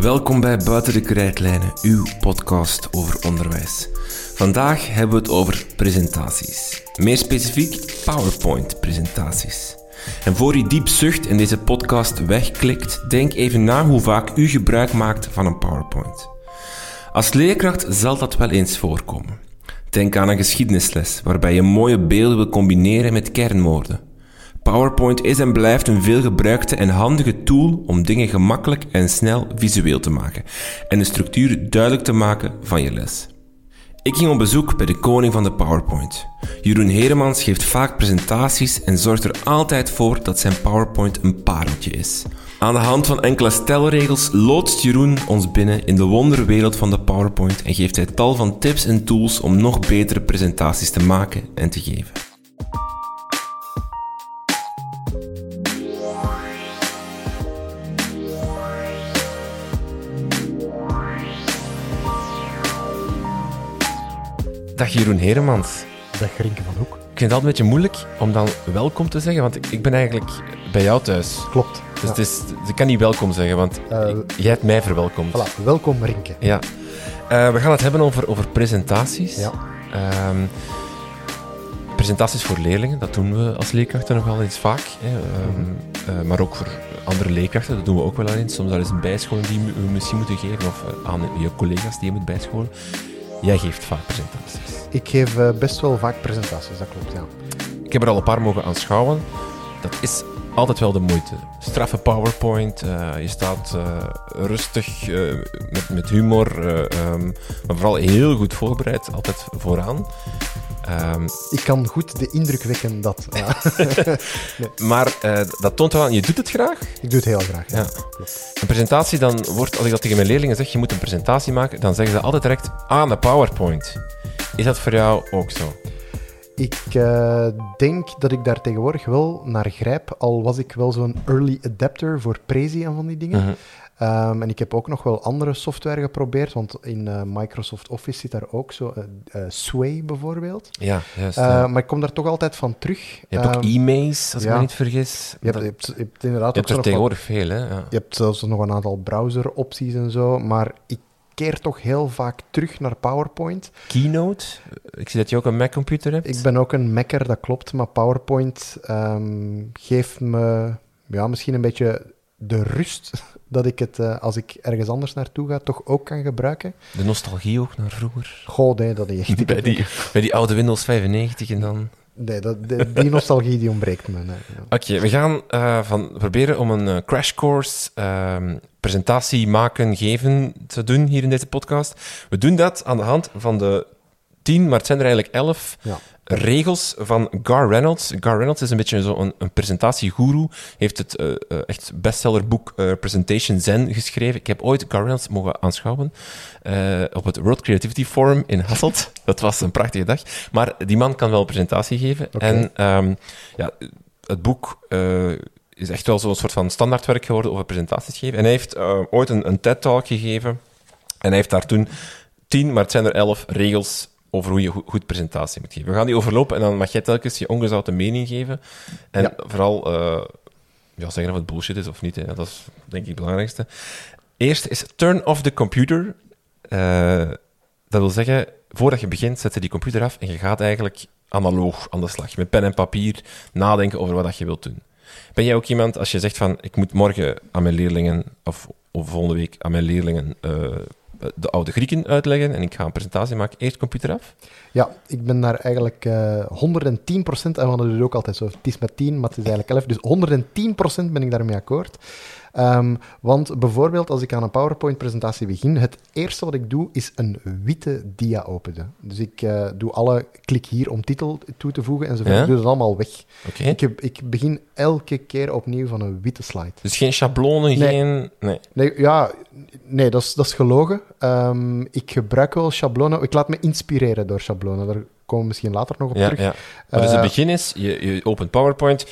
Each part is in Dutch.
Welkom bij Buiten de Krijtlijnen, uw podcast over onderwijs. Vandaag hebben we het over presentaties. Meer specifiek PowerPoint-presentaties. En voor u diep zucht in deze podcast wegklikt, denk even na hoe vaak u gebruik maakt van een PowerPoint. Als leerkracht zal dat wel eens voorkomen. Denk aan een geschiedenisles waarbij je mooie beelden wil combineren met kernwoorden. PowerPoint is en blijft een veelgebruikte en handige tool om dingen gemakkelijk en snel visueel te maken en de structuur duidelijk te maken van je les. Ik ging op bezoek bij de koning van de PowerPoint. Jeroen Heremans geeft vaak presentaties en zorgt er altijd voor dat zijn PowerPoint een pareltje is. Aan de hand van enkele stelregels loodst Jeroen ons binnen in de wonderwereld van de PowerPoint en geeft hij tal van tips en tools om nog betere presentaties te maken en te geven. Dag Jeroen Heremans. Dag Rinke van Hoek. Ik vind het altijd een beetje moeilijk om dan welkom te zeggen, want ik, ben eigenlijk bij jou thuis. Klopt. Dus ja. het is, ik kan niet welkom zeggen, want Eh, jij hebt mij verwelkomd. Voilà, welkom Rinke. Ja. Eh, we gaan het hebben over, over presentaties. Ja. Ehm, presentaties voor leerlingen, dat doen we als leerkrachten nog wel eens vaak. Hè. Ehm, eh, maar ook voor andere leerkrachten, dat doen we ook wel eens. Soms eens een bijscholing die we misschien moeten geven, of aan je collega's die je moet bijscholen. Jij geeft vaak presentaties. Ik geef eh, best wel vaak presentaties, dat klopt, ja. Ik heb er al een paar mogen aanschouwen. Dat is altijd wel de moeite. Straffe PowerPoint, eh, je staat eh, rustig, met, met humor, eh, ehm, maar vooral heel goed voorbereid, altijd vooraan. Ehm, Ik kan goed de indruk wekken dat... Ja. maar eh, dat toont wel aan, je doet het graag. ik doe het heel graag, ja. Ja. Een presentatie, dan wordt, als ik dat tegen mijn leerlingen zeg, je moet een presentatie maken, dan zeggen ze altijd direct, ah, een PowerPoint. Is dat voor jou ook zo? Ik eh, denk dat ik daar tegenwoordig wel naar grijp, al was ik wel zo'n early adapter voor Prezi en van die dingen. Mhm. Ehm, en ik heb ook nog wel andere software geprobeerd, want in eh, Microsoft Office zit daar ook zo, eh, eh, Sway bijvoorbeeld. Ja, juist. Eh, ja. maar ik kom daar toch altijd van terug. Je hebt ook Ehm, e-mails, als ik me niet vergis. je, hebt, je, hebt, je hebt inderdaad je ook hebt er tegenwoordig veel, hè? Ja. Je hebt zelfs nog een aantal browser-opties en zo, maar ik keer toch heel vaak terug naar PowerPoint. Keynote. Ik zie dat je ook een Mac-computer hebt. Ik ben ook een Macer, dat klopt, maar PowerPoint ehm, geeft me ja, misschien een beetje de rust dat ik het, eh, als ik ergens anders naartoe ga, toch ook kan gebruiken. De nostalgie ook naar vroeger. Goh, nee, dat is echt... Bij die, bij die oude Windows 95 en dan... Nee, dat, die, die nostalgie die ontbreekt me. Nee, ja. Oké, we gaan eh, van proberen om een eh, crash course ehm, presentatie maken, geven te doen hier in deze podcast. We doen dat aan de hand van de tien, maar het zijn er eigenlijk elf Ja. Regels van Gar Reynolds. Gar Reynolds is een beetje zo'n een, een presentatiegoeroe. Heeft het eh, eh, echt bestsellerboek eh, Presentation Zen geschreven. Ik heb ooit Gar Reynolds mogen aanschouwen op het World Creativity Forum in Hasselt. Dat was een prachtige dag. Maar die man kan wel een presentatie geven. En ehm, ja, het boek is echt wel zo'n soort van standaardwerk geworden over presentaties geven. En hij heeft ooit een, een TED-talk gegeven. En hij heeft daar toen tien, maar het zijn er elf regels over hoe je go- goed presentatie moet geven. We gaan die overlopen en dan mag jij telkens je ongezouten mening geven. En Ja. vooral eh, ja, zeggen of het bullshit is of niet. Hè. Dat is denk ik het belangrijkste. Eerst is turn off the computer. Eh, dat wil zeggen, voordat je begint, zet je die computer af en je gaat eigenlijk analoog aan de slag. Met pen en papier nadenken over wat dat je wilt doen. Ben jij ook iemand, als je zegt van, ik moet morgen aan mijn leerlingen, of, of volgende week aan mijn leerlingen, eh, de oude Grieken uitleggen en ik ga een presentatie maken, eerst computer af? Ja, ik ben daar eigenlijk eh 110 procent, en we hadden het ook altijd zo, het is met 10, maar het is eigenlijk 11, dus 110 procent ben ik daarmee akkoord. Ehm, want bijvoorbeeld als ik aan een PowerPoint-presentatie begin, het eerste wat ik doe is een witte dia openen. Dus ik eh, doe alle, klik hier om titel toe te voegen enzovoort, Ja? ik doe dat allemaal weg. Ik, heb, ik begin elke keer opnieuw van een witte slide. Dus geen schablonen, Nee. geen... Nee. Nee, ja, nee dat, is, dat is gelogen. Ehm, ik gebruik wel schablonen. Ik laat me inspireren door schablonen. Daar komen we misschien later nog op Ja, terug. ja. Maar dus Eh, het begin is, je, je opent PowerPoint,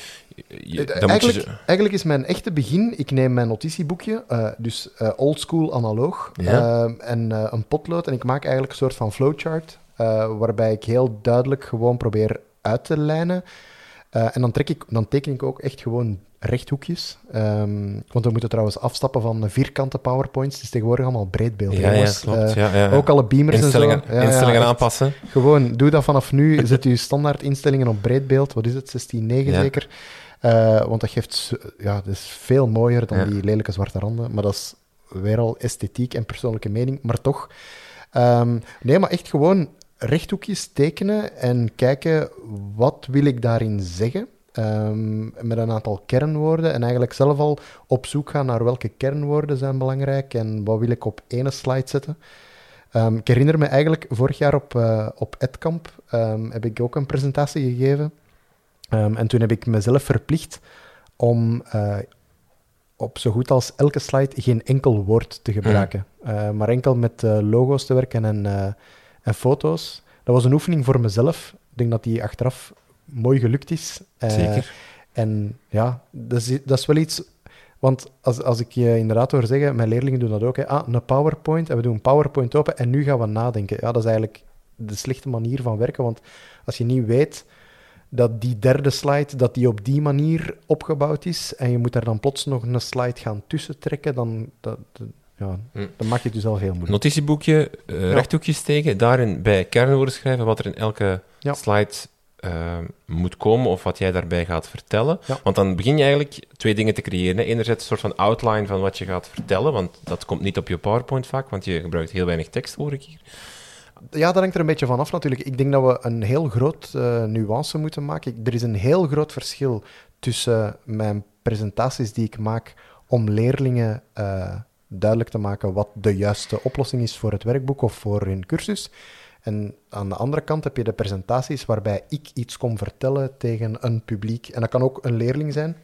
je, Eh, dan moet je... eigenlijk, eigenlijk is mijn echte begin, ik neem mijn notitieboekje, eh, dus eh oldschool analoog, Ja. en een potlood. En ik maak eigenlijk een soort van flowchart, waarbij ik heel duidelijk gewoon probeer uit te lijnen. En dan, trek ik, dan teken ik ook echt gewoon rechthoekjes. Ehm, want we moeten trouwens afstappen van vierkante PowerPoints. Het is tegenwoordig allemaal breedbeeld. Ja, ja, klopt. Ja, ja. Ook alle beamers instellingen, en zo. Ja, ja, instellingen aanpassen. Gewoon, doe dat vanaf nu. Zet je standaard instellingen op breedbeeld. Wat is het? 16.9 Ja. zeker. Eh, want dat geeft... Ja, dat is veel mooier dan Ja. die lelijke zwarte randen. Maar dat is weer al esthetiek en persoonlijke mening. Maar toch. Ehm, nee, maar echt gewoon rechthoekjes tekenen en kijken wat wil ik daarin zeggen. Ehm, met een aantal kernwoorden en eigenlijk zelf al op zoek gaan naar welke kernwoorden zijn belangrijk en wat wil ik op ene slide zetten. Ehm, ik herinner me eigenlijk, vorig jaar op, eh op EdCamp ehm, heb ik ook een presentatie gegeven. Ehm, en toen heb ik mezelf verplicht om eh, op zo goed als elke slide geen enkel woord te gebruiken. Eh, maar enkel met eh, logo's te werken en, en foto's. Dat was een oefening voor mezelf. Ik denk dat die achteraf mooi gelukt is. Zeker. en ja, dat is, dat is wel iets. Want als, als ik je inderdaad hoor zeggen, mijn leerlingen doen dat ook. Hè. Ah, een PowerPoint en we doen een PowerPoint open en nu gaan we nadenken. Ja, dat is eigenlijk de slechte manier van werken. Want als je niet weet dat die derde slide dat die op die manier opgebouwd is en je moet daar dan plots nog een slide gaan tussen trekken, dan, dat, ja, Hm. dan maak je het jezelf heel moeilijk. Notitieboekje, eh, rechthoekjes steken, daarin bij kernwoorden schrijven wat er in elke Ja. slide eh, moet komen of wat jij daarbij gaat vertellen. Ja. Want dan begin je eigenlijk twee dingen te creëren. hè. Enerzijds een soort van outline van wat je gaat vertellen, want dat komt niet op je PowerPoint vaak, want je gebruikt heel weinig tekst, hoor ik hier. Ja, dat hangt er een beetje van af natuurlijk. Ik denk dat we een heel groot eh, nuance moeten maken. Ik- Er is een heel groot verschil tussen mijn presentaties die ik maak om leerlingen eh, duidelijk te maken wat de juiste oplossing is voor het werkboek of voor hun cursus. En aan de andere kant heb je de presentaties waarbij ik iets kom vertellen tegen een publiek. En dat kan ook een leerling zijn,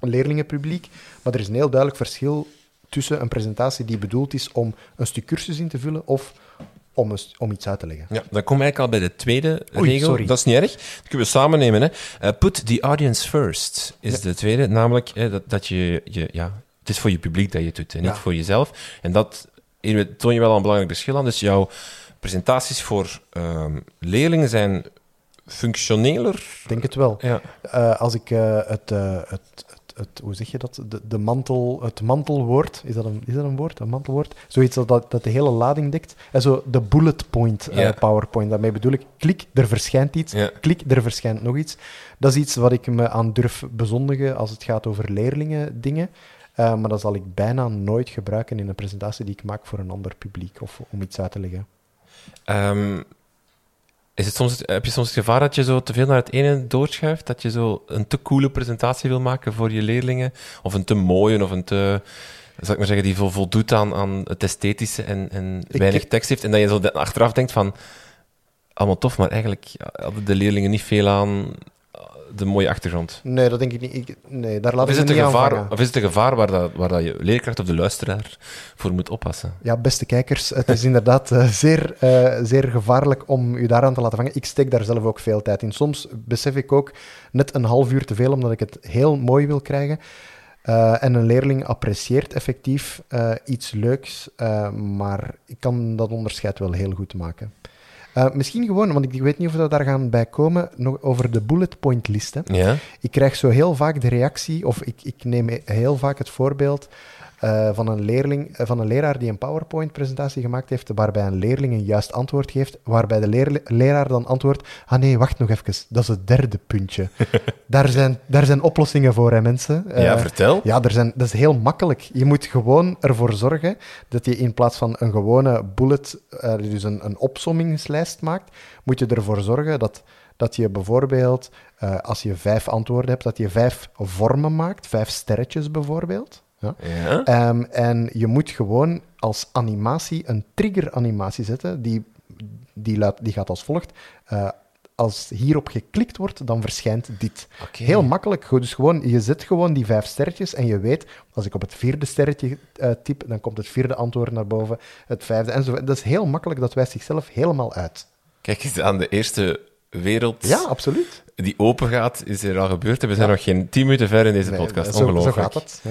een leerlingenpubliek. Maar er is een heel duidelijk verschil tussen een presentatie die bedoeld is om een stuk cursus in te vullen of om, een st- om iets uit te leggen. Ja, dan kom ik eigenlijk al bij de tweede Oei, regel. sorry. Dat is niet erg. Dat kunnen we samen nemen. Hè. Eh, put the audience first is Ja. de tweede. Namelijk hè, dat, dat je, je... Ja, het is voor je publiek dat je het doet, hè, niet Ja. voor jezelf. En dat hier toon je wel een belangrijk verschil aan. Dus jouw presentaties voor ehm, leerlingen zijn functioneler. Ik denk het wel. Ja. Eh, als ik eh, het, het, het, hoe zeg je dat? De, de mantel, het mantelwoord, is dat, een, is dat een woord? Een mantelwoord? Zoiets dat, dat, de hele lading dekt. En zo de bullet point eh. PowerPoint. Daarmee bedoel ik, klik, er verschijnt iets. Klik, er verschijnt nog iets. Dat is iets wat ik me aan durf bezondigen als het gaat over leerlingen dingen. Eh, maar dat zal ik bijna nooit gebruiken in een presentatie die ik maak voor een ander publiek of om iets uit te leggen. Ehm, is het soms, heb je soms het gevaar dat je zo te veel naar het ene doorschuift? Dat je zo een te coole presentatie wil maken voor je leerlingen? Of een te mooie, of een te... Zal ik maar zeggen, die vo- voldoet aan, aan het esthetische en, en Ik- weinig tekst heeft. En dat je zo achteraf denkt van... Allemaal tof, maar eigenlijk hadden de leerlingen niet veel aan de mooie achtergrond. Nee, dat denk ik niet. Ik, nee, daar laat Of is, ik het een niet aan gevaar, of is het een gevaar waar, dat, waar dat je leerkracht of de luisteraar voor moet oppassen? Ja, beste kijkers, het is inderdaad eh, zeer, eh, zeer gevaarlijk om u daaraan te laten vangen. Ik steek daar zelf ook veel tijd in. Soms besef ik ook net een half uur te veel, omdat ik het heel mooi wil krijgen. Eh, en een leerling apprecieert effectief iets leuks, maar ik kan dat onderscheid wel heel goed maken. Eh, misschien gewoon, want ik, ik weet niet of we daar gaan bij komen, nog over de bullet point listen. Ja? Ik krijg zo heel vaak de reactie, of ik, ik neem heel vaak het voorbeeld eh, van, een leerling, eh, van een leraar die een PowerPoint-presentatie gemaakt heeft, waarbij een leerling een juist antwoord geeft, waarbij de leraar dan antwoordt, ah nee, wacht nog even, dat is het derde puntje. daar, zijn, daar zijn oplossingen voor, hè, mensen. ja, Eh, vertel. ja, er zijn, dat is heel makkelijk. Je moet gewoon ervoor zorgen dat je in plaats van een gewone bullet, dus een, een opsommingslijst maakt, moet je ervoor zorgen dat, dat je bijvoorbeeld, als je vijf antwoorden hebt, dat je vijf vormen maakt, vijf sterretjes bijvoorbeeld. Ja. Ja? Ehm, en je moet gewoon als animatie een trigger-animatie zetten, die, die, die gaat als volgt. Eh, als hierop geklikt wordt, dan verschijnt dit. Heel makkelijk. Goed, Dus gewoon, je zet gewoon die vijf sterretjes en je weet, als ik op het vierde sterretje eh, typ, dan komt het vierde antwoord naar boven, het vijfde enzovoort. Dat is heel makkelijk, dat wijst zichzelf helemaal uit. Kijk eens aan de eerste wereld Ja, absoluut. die open gaat, is er al gebeurd. We zijn nog geen tien minuten ver in deze Nee, podcast. zo, zo gaat het. Ja.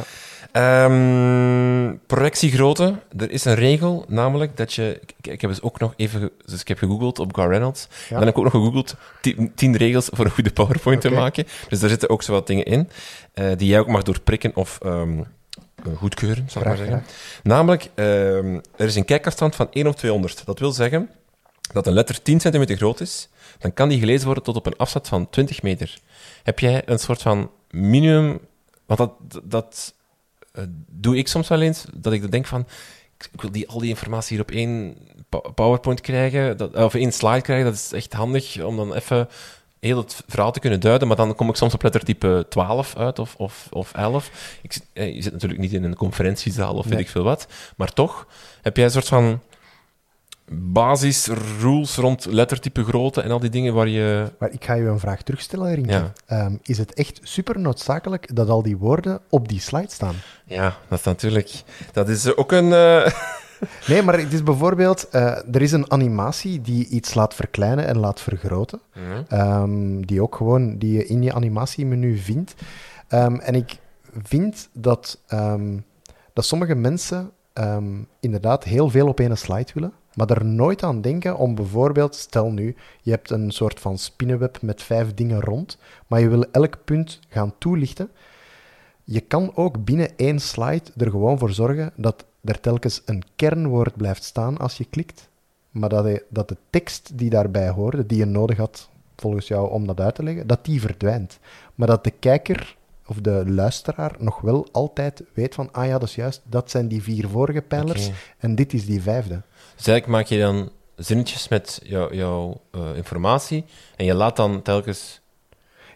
Ehm, projectiegrootte. Er is een regel, namelijk dat je... Ik, heb dus ook nog even... Dus ik heb gegoogeld op Gar Reynolds. En dan heb ik ook nog gegoogeld tien, tien regels voor een goede PowerPoint te maken. Dus daar zitten ook zo wat dingen in, eh, die jij ook mag doorprikken of ehm, eh, goedkeuren, zal ik maar zeggen. Namelijk, ehm, er is een kijkafstand van 1 op 200. Dat wil zeggen dat een letter 10 centimeter groot is, dan kan die gelezen worden tot op een afstand van 20 meter. Heb jij een soort van minimum... Want dat, dat doe ik soms wel eens, dat ik dan denk van... Ik wil die, al die informatie hier op één PowerPoint krijgen, dat, of één slide krijgen. Dat is echt handig om dan even heel het verhaal te kunnen duiden. Maar dan kom ik soms op lettertype 12 uit of, of, of 11. Ik, eh, je zit natuurlijk niet in een conferentiezaal of weet Nee. ik veel wat. Maar toch heb jij een soort van basis rules rond lettertype grootte en al die dingen waar je... Maar ik ga je een vraag terugstellen, Rinke. Ja. Ehm, is het echt super noodzakelijk dat al die woorden op die slide staan? Ja, dat is natuurlijk... Dat is ook een... eh, Nee, maar het is bijvoorbeeld... eh, er is een animatie die iets laat verkleinen en laat vergroten. Ehm, die ook gewoon die je in je animatiemenu vindt. Ehm, en ik vind dat, dat sommige mensen inderdaad heel veel op één slide willen, maar er nooit aan denken om bijvoorbeeld, stel nu, je hebt een soort van spinnenweb met vijf dingen rond, maar je wil elk punt gaan toelichten. Je kan ook binnen één slide er gewoon voor zorgen dat er telkens een kernwoord blijft staan als je klikt, maar dat, hij, dat de tekst die daarbij hoorde, die je nodig had volgens jou om dat uit te leggen, dat die verdwijnt. Maar dat de kijker of de luisteraar nog wel altijd weet van, ah ja, dat is juist, dat zijn die vier vorige pijlers en dit is die vijfde. Dus eigenlijk maak je dan zinnetjes met jou- jouw eh, informatie en je laat dan telkens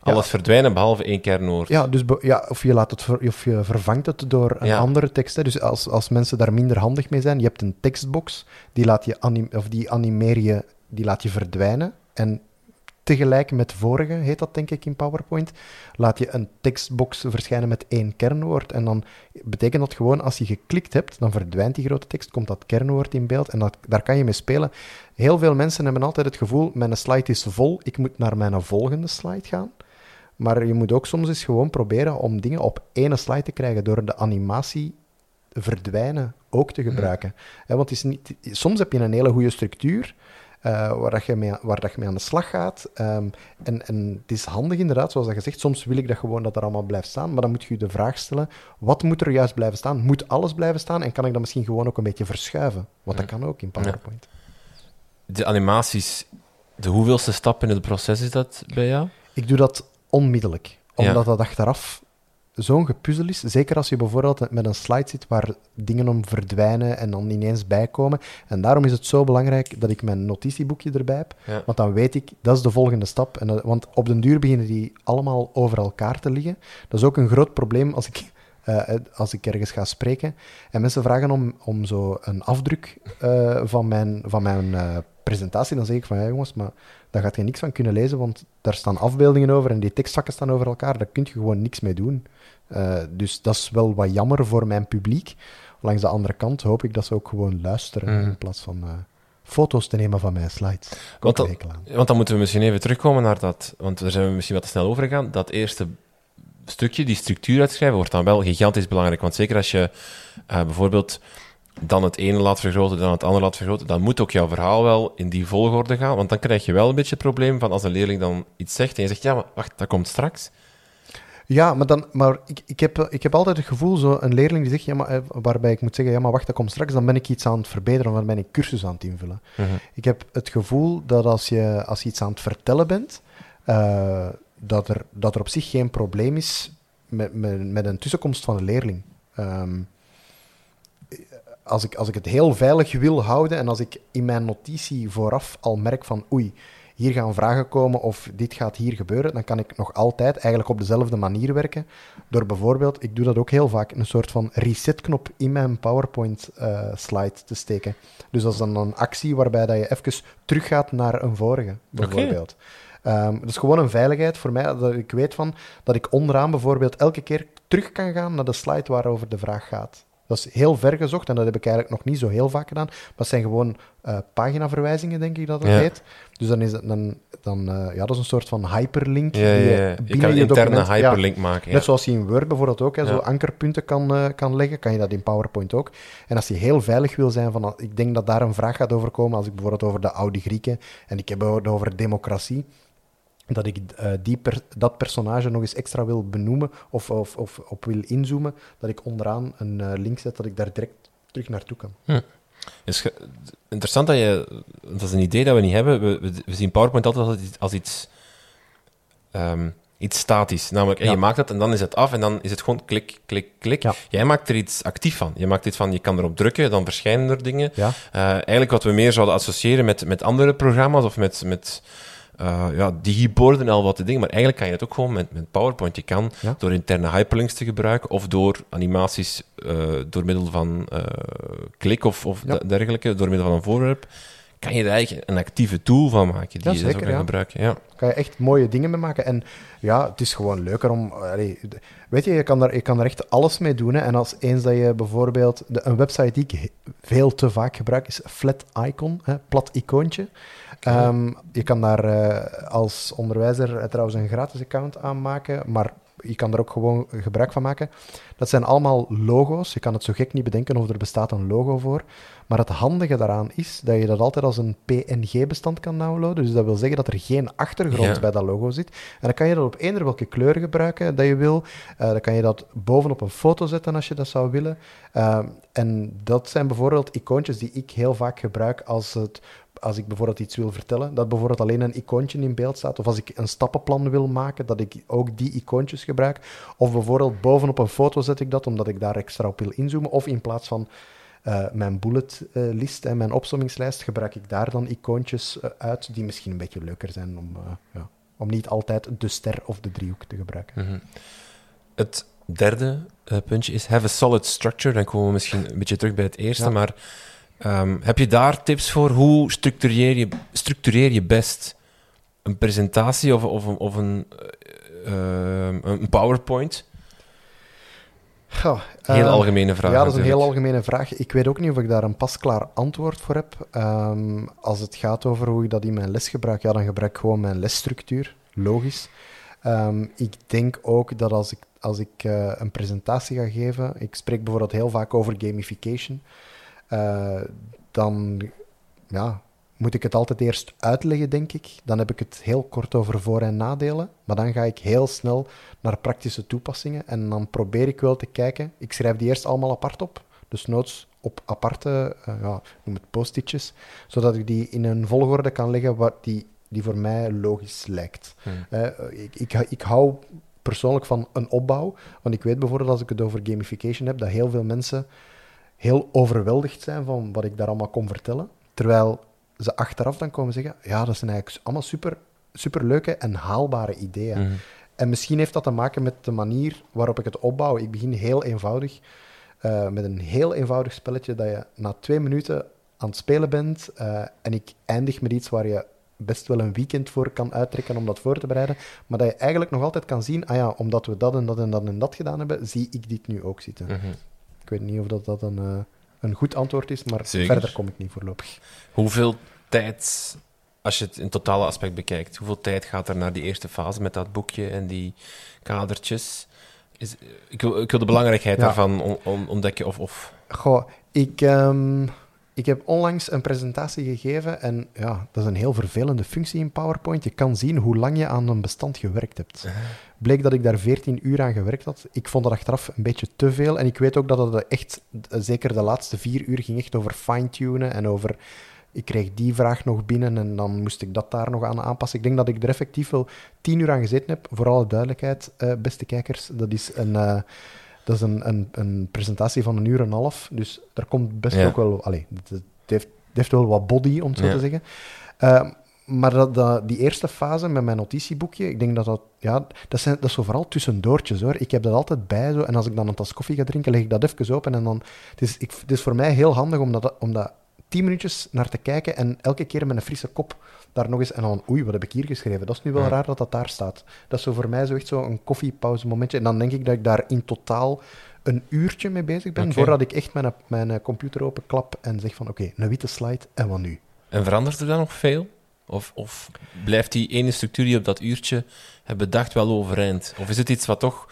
alles verdwijnen behalve één kernwoord. Ja, dus ja, of, je laat het ver- of je vervangt het door een Ja. andere tekst. Hè. Dus als, als mensen daar minder handig mee zijn, je hebt een tekstbox, die laat je, of die animeer je, die laat je verdwijnen. En tegelijk met vorige, heet dat denk ik in PowerPoint, laat je een tekstbox verschijnen met één kernwoord. En dan betekent dat gewoon, als je geklikt hebt, dan verdwijnt die grote tekst, komt dat kernwoord in beeld en dat, daar kan je mee spelen. Heel veel mensen hebben altijd het gevoel, mijn slide is vol, ik moet naar mijn volgende slide gaan. Maar je moet ook soms eens gewoon proberen om dingen op één slide te krijgen door de animatie verdwijnen ook te gebruiken. Hè, want het is niet, soms heb je een hele goede structuur waar, dat je mee, waar dat je mee aan de slag gaat. Ehm, en, en het is handig inderdaad, zoals dat je zegt, soms wil ik dat gewoon dat er allemaal blijft staan, maar dan moet je je de vraag stellen, wat moet er juist blijven staan? Moet alles blijven staan en kan ik dat misschien gewoon ook een beetje verschuiven? Want dat kan ook in PowerPoint. De animaties, de hoeveelste stap in het proces is dat bij jou? Ik doe dat onmiddellijk, Ja. omdat dat achteraf zo'n gepuzzel is. Zeker als je bijvoorbeeld met een slide zit waar dingen om verdwijnen en dan ineens bijkomen. En daarom is het zo belangrijk dat ik mijn notitieboekje erbij heb. Ja. Want dan weet ik, dat is de volgende stap. En dat- want op den duur beginnen die allemaal over elkaar te liggen. Dat is ook een groot probleem als ik, eh, als ik ergens ga spreken. En mensen vragen om, om zo een afdruk eh, van mijn, van mijn eh, presentatie. Dan zeg ik van, ja jongens, maar daar gaat je niks van kunnen lezen, want daar staan afbeeldingen over en die tekstvakken staan over elkaar. Daar kun je gewoon niks mee doen. Eh, dus dat is wel wat jammer voor mijn publiek. Langs de andere kant hoop ik dat ze ook gewoon luisteren Mhm. in plaats van eh, foto's te nemen van mijn slides. Want dat-. Want dan moeten we misschien even terugkomen naar dat, want daar zijn we misschien wat te snel over gegaan. Dat eerste stukje, die structuur uitschrijven, wordt dan wel gigantisch belangrijk. Want zeker als je eh, bijvoorbeeld dan het ene laat vergroten, dan het andere laat vergroten, dan moet ook jouw verhaal wel in die volgorde gaan. Want dan krijg je wel een beetje het probleem van als een leerling dan iets zegt en je zegt, ja, maar wacht, dat komt straks. Ja, maar, dan, maar ik, ik, heb, ik heb altijd het gevoel, zo een leerling die zegt, ja, maar, eh, waarbij ik moet zeggen, ja, maar wacht, dat komt straks, dan ben ik iets aan het verbeteren dan ben ik cursus aan het invullen. Ik heb het gevoel dat als je, als je iets aan het vertellen bent, eh, dat, er, dat er op zich geen probleem is met, met, met een tussenkomst van een leerling. Ehm, als, ik, als ik het heel veilig wil houden en als ik in mijn notitie vooraf al merk van oei, hier gaan vragen komen of dit gaat hier gebeuren, dan kan ik nog altijd eigenlijk op dezelfde manier werken. Door bijvoorbeeld, ik doe dat ook heel vaak, een soort van resetknop in mijn PowerPoint-slide te steken. Dus dat is dan een actie waarbij dat je even teruggaat naar een vorige, bijvoorbeeld. Ehm, dat is gewoon een veiligheid voor mij, dat ik weet van dat ik onderaan bijvoorbeeld elke keer terug kan gaan naar de slide waarover de vraag gaat. Dat is heel ver gezocht en dat heb ik eigenlijk nog niet zo heel vaak gedaan. Maar het zijn gewoon uh, paginaverwijzingen, denk ik dat het heet. Dus dan is het dan, dan uh, ja, dat is een soort van hyperlink. Ja, die je, je kan een interne hyperlink maken. Net zoals je in Word bijvoorbeeld ook hè, zo ankerpunten kan, uh, kan leggen, kan je dat in PowerPoint ook. En als je heel veilig wil zijn, van, ik denk dat daar een vraag gaat over komen, als ik bijvoorbeeld over de oude Grieken en ik heb het over democratie dat ik uh, die per, dat personage nog eens extra wil benoemen of, of, of op wil inzoomen, dat ik onderaan een uh, link zet dat ik daar direct terug naartoe kan. Hm. Is interessant dat je, dat is een idee dat we niet hebben. We, we, we zien PowerPoint altijd als iets, als iets, um, iets statisch. Namelijk, ja. je maakt dat en dan is het af en dan is het gewoon klik, klik, klik. Ja. Jij maakt er iets actief van. Je maakt iets van, je kan erop drukken, dan verschijnen er dingen. Ja. Uh, eigenlijk wat we meer zouden associëren met, met andere programma's of met... met uh, ja, digiborden en al wat te dingen. Maar eigenlijk kan je het ook gewoon met, met PowerPoint. Je kan ja. door interne hyperlinks te gebruiken of door animaties uh, door middel van uh, klik of, of Ja. dergelijke, door middel van een voorwerp, kan je er eigenlijk een actieve tool van maken die Ja, je zo zeker, kan ja. gebruiken. Ja. kan je echt mooie dingen mee maken. En ja, het is gewoon leuker om... allee, weet je, je kan, daar, je kan er echt alles mee doen. Hè. En als eens dat je bijvoorbeeld... De, een website die ik veel te vaak gebruik is Flat Icon, hè, plat icoontje. Ehm, je kan daar eh, als onderwijzer eh, trouwens een gratis account aanmaken, maar je kan er ook gewoon gebruik van maken. Dat zijn allemaal logo's. Je kan het zo gek niet bedenken of er bestaat een logo voor. Maar het handige daaraan is dat je dat altijd als een PNG-bestand kan downloaden. Dus dat wil zeggen dat er geen achtergrond Ja. bij dat logo zit. En dan kan je dat op eender welke kleur gebruiken dat je wil. Eh, dan kan je dat bovenop een foto zetten als je dat zou willen. Ehm, en dat zijn bijvoorbeeld icoontjes die ik heel vaak gebruik als, het, als ik bijvoorbeeld iets wil vertellen. Dat bijvoorbeeld alleen een icoontje in beeld staat. Of als ik een stappenplan wil maken, dat ik ook die icoontjes gebruik. Of bijvoorbeeld bovenop een foto zet ik dat, omdat ik daar extra op wil inzoomen. Of in plaats van eh, mijn bulletlist en mijn opsommingslijst gebruik ik daar dan icoontjes eh, uit die misschien een beetje leuker zijn om, eh, ja, om niet altijd de ster of de driehoek te gebruiken. Mhm. Het derde puntje is have a solid structure. Dan komen we misschien een beetje terug bij het eerste. Ja. Maar ehm, heb je daar tips voor? Hoe structureer je, structureer je best een presentatie of, of, een- of een, eh, eh, een PowerPoint? Goh, Heel eh, algemene vraag. Ja, dat is een heel algemene vraag. Ik weet ook niet of ik daar een pasklaar antwoord voor heb. Ehm, als het gaat over hoe ik dat in mijn les gebruik, ja, dan gebruik ik gewoon mijn lesstructuur. Logisch. Ehm, ik denk ook dat als ik, als ik eh, een presentatie ga geven, ik spreek bijvoorbeeld heel vaak over gamification, eh, dan ja, moet ik het altijd eerst uitleggen, denk ik. Dan heb ik het heel kort over voor- en nadelen, maar dan ga ik heel snel naar praktische toepassingen en dan probeer ik wel te kijken. Ik schrijf die eerst allemaal apart op, dus noods op aparte, eh, ja, noem het post-itjes, zodat ik die in een volgorde kan leggen wat die, die voor mij logisch lijkt. Hmm. Eh, ik, ik, ik hou persoonlijk van een opbouw, want ik weet bijvoorbeeld als ik het over gamification heb, dat heel veel mensen heel overweldigd zijn van wat ik daar allemaal kon vertellen, terwijl ze achteraf dan komen zeggen, ja, dat zijn eigenlijk allemaal super, super leuke en haalbare ideeën. Mhm. En misschien heeft dat te maken met de manier waarop ik het opbouw. Ik begin heel eenvoudig, eh, met een heel eenvoudig spelletje dat je na twee minuten aan het spelen bent. eh, en ik eindig met iets waar je best wel een weekend voor kan uittrekken om dat voor te bereiden. Maar dat je eigenlijk nog altijd kan zien, ah ja, omdat we dat en dat en dat en dat gedaan hebben, zie ik dit nu ook zitten. Mhm. Ik weet niet of dat, dat een, eh, een goed antwoord is, maar Zeker. verder kom ik niet voorlopig. Hoeveel tijd, als je het in het totale aspect bekijkt, hoeveel tijd gaat er naar die eerste fase met dat boekje en die kadertjes? Is, ik, wil, ik wil de belangrijkheid Ja. daarvan on- on- ontdekken. Of, of, Goh, ik, ehm, ik heb onlangs een presentatie gegeven en ja, dat is een heel vervelende functie in PowerPoint. Je kan zien hoe lang je aan een bestand gewerkt hebt. Bleek dat ik daar 14 uur aan gewerkt had. Ik vond dat achteraf een beetje te veel. En ik weet ook dat het echt, eh, zeker de laatste vier uur, ging echt over fine-tunen en over... Ik kreeg die vraag nog binnen en dan moest ik dat daar nog aan aanpassen. Ik denk dat ik er effectief wel tien uur aan gezeten heb. Voor alle duidelijkheid, eh, beste kijkers, dat is een... eh, dat is een, een, een presentatie van een uur en een half. Dus daar komt best Ja. ook wel... Allee, het, het heeft, het heeft wel wat body, om het zo Ja. te zeggen. Eh, maar dat, dat, die eerste fase met mijn notitieboekje, ik denk dat dat... Ja, dat, zijn, dat is zo vooral tussendoortjes, hoor. Ik heb dat altijd bij, zo. En als ik dan een tas koffie ga drinken, leg ik dat even open. En dan... Het is, ik, het is voor mij heel handig om dat, om dat tien minuutjes naar te kijken en elke keer met een frisse kop daar nog eens... En dan, oei, wat heb ik hier geschreven? Dat is nu wel Ja. raar dat dat daar staat. Dat is zo voor mij zo echt zo een koffiepauze momentje. En dan denk ik dat ik daar in totaal een uurtje mee bezig ben, voordat ik echt mijn, mijn computer openklap en zeg van oké, een witte slide en wat nu? En verandert er dan nog veel? Of, of blijft die ene structuur die je op dat uurtje hebt bedacht wel overeind? Of is het iets wat toch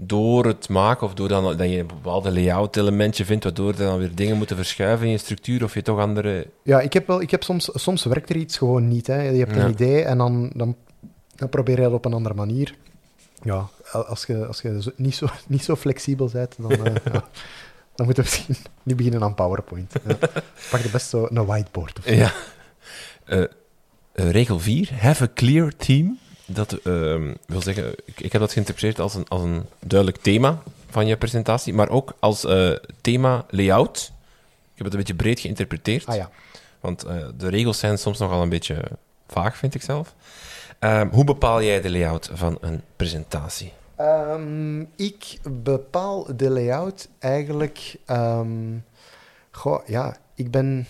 door het maken of door dan, dat je een bepaalde layout-elementje vindt, waardoor er dan weer dingen moeten verschuiven in je structuur, of je toch andere... Ja, ik heb, wel, ik heb soms, soms werkt er iets gewoon niet. Hè. Je hebt Ja. een idee en dan, dan, dan probeer je dat op een andere manier. Ja, als je, als je zo- niet, zo, niet zo flexibel bent, dan, ja, dan moet je misschien niet beginnen aan PowerPoint. Ja. Pak je best zo een whiteboard. Of zo. Ja. Eh, eh, regel 4, have a clear theme. Dat ehm, wil zeggen, ik, ik heb dat geïnterpreteerd als een, als een duidelijk thema van je presentatie, maar ook als eh, thema layout. Ik heb het een beetje breed geïnterpreteerd. Ah ja. Want eh, de regels zijn soms nogal een beetje vaag, vind ik zelf. Ehm, hoe bepaal jij de layout van een presentatie? Ehm, ik bepaal de layout eigenlijk. goh, ja, ik ben.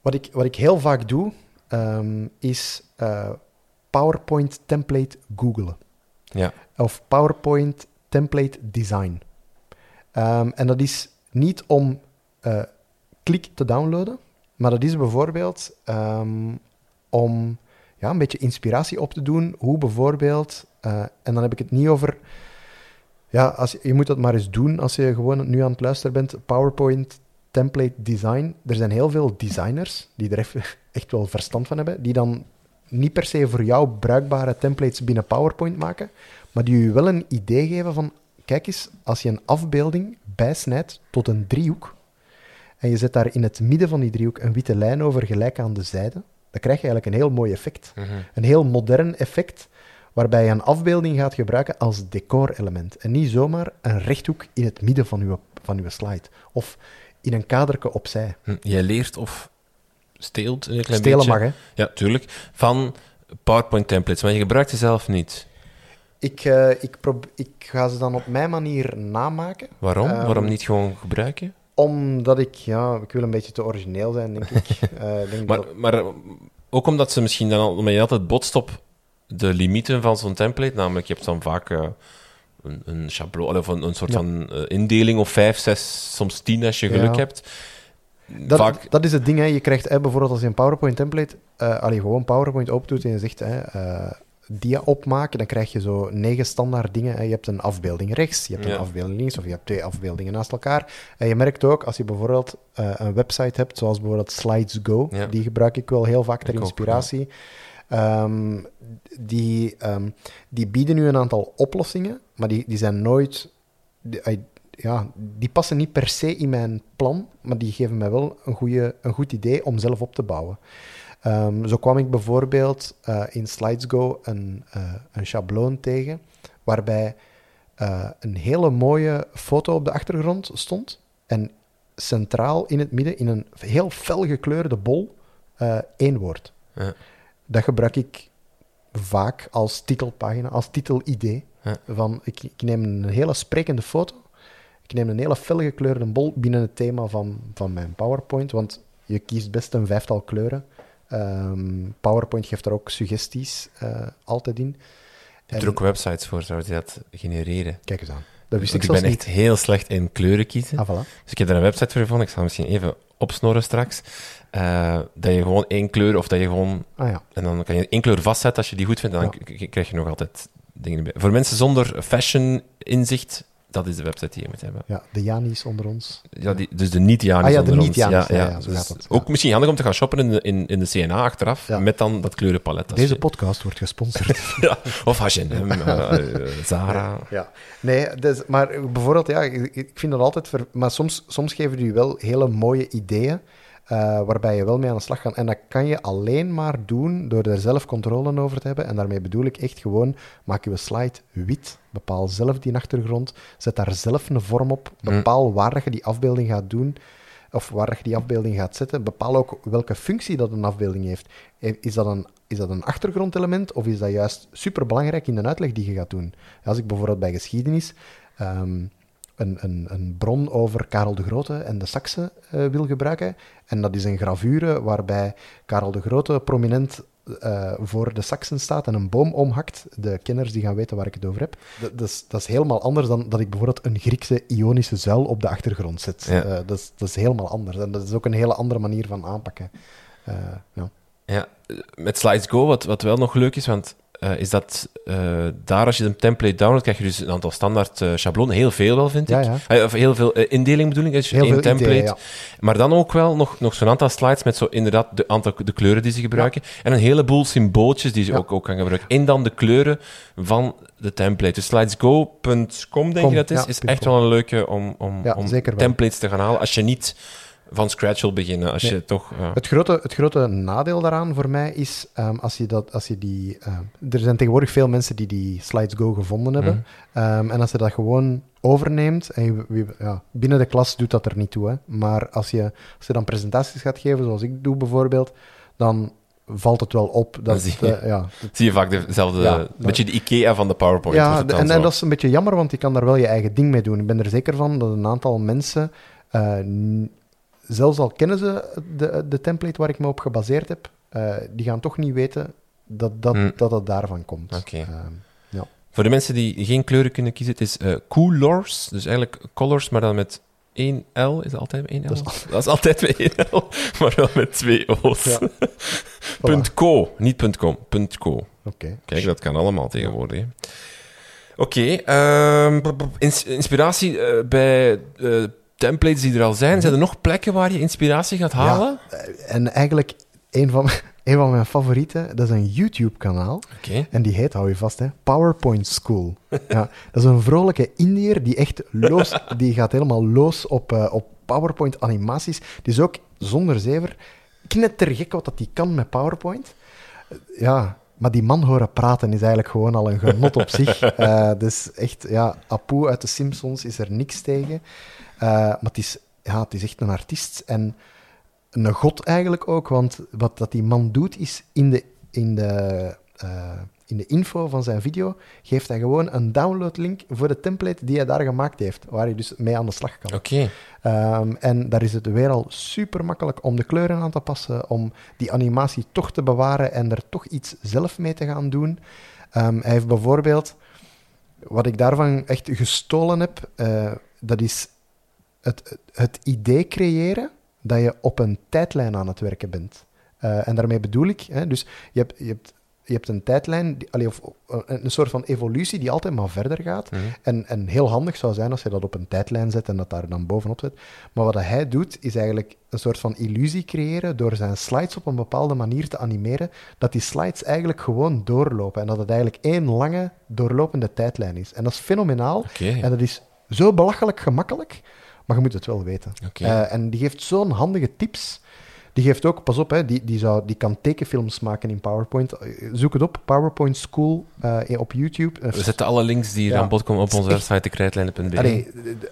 Wat ik, wat ik heel vaak doe, is eh, PowerPoint template googlen. Ja. Of PowerPoint template design. Ehm, en dat is niet om eh, klik te downloaden, maar dat is bijvoorbeeld ehm, om ja, een beetje inspiratie op te doen. Hoe bijvoorbeeld, eh, en dan heb ik het niet over. Ja, als je, je moet dat maar eens doen als je gewoon nu aan het luisteren bent. PowerPoint template design. Er zijn heel veel designers die er echt wel verstand van hebben, die dan niet per se voor jou bruikbare templates binnen PowerPoint maken, maar die je wel een idee geven van, kijk eens, als je een afbeelding bijsnijdt tot een driehoek, en je zet daar in het midden van die driehoek een witte lijn over gelijk aan de zijde, dan krijg je eigenlijk een heel mooi effect. Een heel modern effect, waarbij je een afbeelding gaat gebruiken als decorelement. En niet zomaar een rechthoek in het midden van je, van uw slide. Of in een kaderke opzij. Hm, Jij leert of steelt een klein Stelen beetje... mag, hè. Ja, tuurlijk. Van PowerPoint templates, maar je gebruikt ze zelf niet. Ik, eh, ik, ik ga ze dan op mijn manier namaken. Waarom? Ehm, Waarom niet gewoon gebruiken? Omdat ik, ja, ik wil een beetje te origineel zijn, denk ik. Eh, ik denk Maar, dat- maar eh, ook omdat ze misschien dan al, omdat je altijd botst op de limieten van zo'n template, namelijk je hebt dan vaak een, een schabloon of een, een soort Ja. van indeling of vijf, zes, soms tien als je geluk Ja. hebt. Dat, vaak, dat is het ding, hè. je krijgt hè, bijvoorbeeld als je een PowerPoint template, eh allee, gewoon PowerPoint opdoet en je zegt hè, eh, dia opmaken, dan krijg je zo negen standaard dingen. Hè. Je hebt een afbeelding rechts, je hebt Ja. een afbeelding links, of je hebt twee afbeeldingen naast elkaar. En je merkt ook, als je bijvoorbeeld eh, een website hebt, zoals bijvoorbeeld Slides Go, Ja. die gebruik ik wel heel vaak ter Ik ook, inspiratie. Ehm, die, ehm, die bieden nu een aantal oplossingen, maar die, die zijn nooit... die- ja, die passen niet per se in mijn plan, maar die geven mij wel een, goede, een goed idee om zelf op te bouwen. Ehm, zo kwam ik bijvoorbeeld eh, in SlidesGo een, eh, een schabloon tegen, waarbij eh, een hele mooie foto op de achtergrond stond. En centraal in het midden, in een heel fel gekleurde bol, één woord. Ja. Dat gebruik ik vaak als titelpagina, als titelidee. Ja. Van, ik, ik neem een hele sprekende foto, ik neem een hele fel gekleurde bol binnen het thema van, van mijn PowerPoint, want je kiest best een vijftal kleuren. Ehm, PowerPoint geeft er ook suggesties eh, altijd in. je er ook websites voor, zou je dat genereren. Kijk eens aan. Dat wist ik ik ben niet. echt heel slecht in kleuren kiezen. Ah, voilà. Dus ik heb daar een website voor gevonden. Ik zal misschien even opsnorren straks. Eh, dat je gewoon één kleur, of dat je gewoon... Ah ja. En dan kan je één kleur vastzetten als je die goed vindt. En dan krijg je nog altijd dingen bij. Voor mensen zonder fashion-inzicht, dat is de website die je moet hebben. ja, de Janis onder ons. Ja, die, dus de niet-Janis Ah ja, de onder ons. niet-Janis, ja, ja, zo gaat dat, ja. Ook misschien handig om te gaan shoppen in de, in, in de CNA achteraf, met dan dat kleurenpalet. Deze je- podcast wordt gesponsord. ja, of H&M, eh, Zara. Ja, nee, dus, maar bijvoorbeeld, ja, ik, vind dat altijd... Ver, maar soms, soms geven die wel hele mooie ideeën, eh, waarbij je wel mee aan de slag gaat. En dat kan je alleen maar doen door er zelf controle over te hebben. En daarmee bedoel ik echt gewoon, maak je slide wit, bepaal zelf die achtergrond, zet daar zelf een vorm op, bepaal waar je die afbeelding gaat doen, of waar je die afbeelding gaat zetten. Bepaal ook welke functie dat een afbeelding heeft. Eh, Is dat een, is dat een achtergrondelement of is dat juist superbelangrijk in de uitleg die je gaat doen? Als ik bijvoorbeeld bij geschiedenis ehm, een, een, een bron over Karel de Grote en de Saksen eh, wil gebruiken, en dat is een gravure waarbij Karel de Grote prominent eh, voor de saxen staat en een boom omhakt, de kenners die gaan weten waar ik het over heb, dat, dat, is, dat is helemaal anders dan dat ik bijvoorbeeld een Griekse ionische zuil op de achtergrond zet. Ja. Eh, dat, is, dat is helemaal anders. En dat is ook een hele andere manier van aanpakken. Eh, ja. Ja, met Slides Go, wat, wat wel nog leuk is, want eh, is dat eh, daar als je een template downloadt, krijg je dus een aantal standaard eh, schablonen, heel veel wel, vind ik. ja. Of heel veel indeling bedoel ik, dus Heel één template. ideeën, ja. Maar dan ook wel nog, nog zo'n aantal slides met zo inderdaad de, aantal, de kleuren die ze gebruiken. En een heleboel symbooltjes die ze ook, ook gaan gebruiken. En dan de kleuren van de template. Dus slidesgo.com, denk Com, je dat is, is echt wel een leuke om, om, om templates te gaan halen. Als je niet van scratch wil beginnen. Als Nee. je toch... Het grote, het grote nadeel daaraan voor mij is, ehm, als, je dat, als je die... ehm, er zijn tegenwoordig veel mensen die die Slides Go gevonden hebben. Ehm, en als je dat gewoon overneemt, en je- ja, binnen de klas doet dat er niet toe, hè. maar als je, als je dan presentaties gaat geven, zoals ik doe bijvoorbeeld, dan valt het wel op dat... zie je. ja, Zie je vaak dezelfde... Ja, een beetje de IKEA van de PowerPoint. ja, en, dat is een beetje jammer, want je kan daar wel je eigen ding mee doen. Ik ben er zeker van dat een aantal mensen, eh, zelfs al kennen ze de, de template waar ik me op gebaseerd heb, eh, die gaan toch niet weten dat, dat, Hmm. dat het daarvan komt. Oké. Ehm, ja. Voor de mensen die geen kleuren kunnen kiezen, het is eh Colors. Dus eigenlijk colors, maar dan met één L. Is dat altijd met één L? Dat Dat is, altijd met één L, maar wel met twee O's. Ja. Punt .co, niet punt .com, punt .co. Oké. Kijk, dat kan allemaal tegenwoordig. hè. Oké, ehm, inspiratie eh, bij templates die er al zijn. Zijn er nog plekken waar je inspiratie gaat halen? Eh, En eigenlijk, een van, een van mijn favorieten, dat is een YouTube-kanaal. Oké. En die heet, hou je vast, hè, PowerPoint School. ja, dat is een vrolijke Indiër die echt los, die gaat helemaal los op, eh, op PowerPoint animaties. Die is ook zonder zever knettergek wat dat die kan met PowerPoint. Ja, maar die man horen praten is eigenlijk gewoon al een genot op zich. Eh, dus echt, ja, Apu uit de Simpsons is er niks tegen. Eh, maar het is, ja, het is echt een artiest en een god eigenlijk ook, want wat dat die man doet is in de, in de, eh, in de info van zijn video geeft hij gewoon een downloadlink voor de template die hij daar gemaakt heeft, waar je dus mee aan de slag kan. Oké. Ehm, en daar is het weer al super makkelijk om de kleuren aan te passen, om die animatie toch te bewaren en er toch iets zelf mee te gaan doen. Ehm, hij heeft bijvoorbeeld, wat ik daarvan echt gestolen heb, eh, dat is het, het idee creëren dat je op een tijdlijn aan het werken bent. Eh, en daarmee bedoel ik, hè, dus je hebt, je hebt, je hebt een tijdlijn, die, allee, of of een, soort van evolutie die altijd maar verder gaat. Mhm. En, en heel handig zou zijn als je dat op een tijdlijn zet en dat daar dan bovenop zet. Maar wat hij doet, is eigenlijk een soort van illusie creëren door zijn slides op een bepaalde manier te animeren, dat die slides eigenlijk gewoon doorlopen en dat het eigenlijk één lange doorlopende tijdlijn is. En dat is fenomenaal en dat is zo belachelijk gemakkelijk, maar je moet het wel weten. Eh, en die geeft zo'n handige tips. Die geeft ook, pas op, hè, die, die, zou, die kan tekenfilms maken in PowerPoint. Eh, Zoek het op, PowerPoint School eh, op YouTube. We zetten alle links die hier Ja. aan bod komen op onze echt- website, krijtlijnen.be.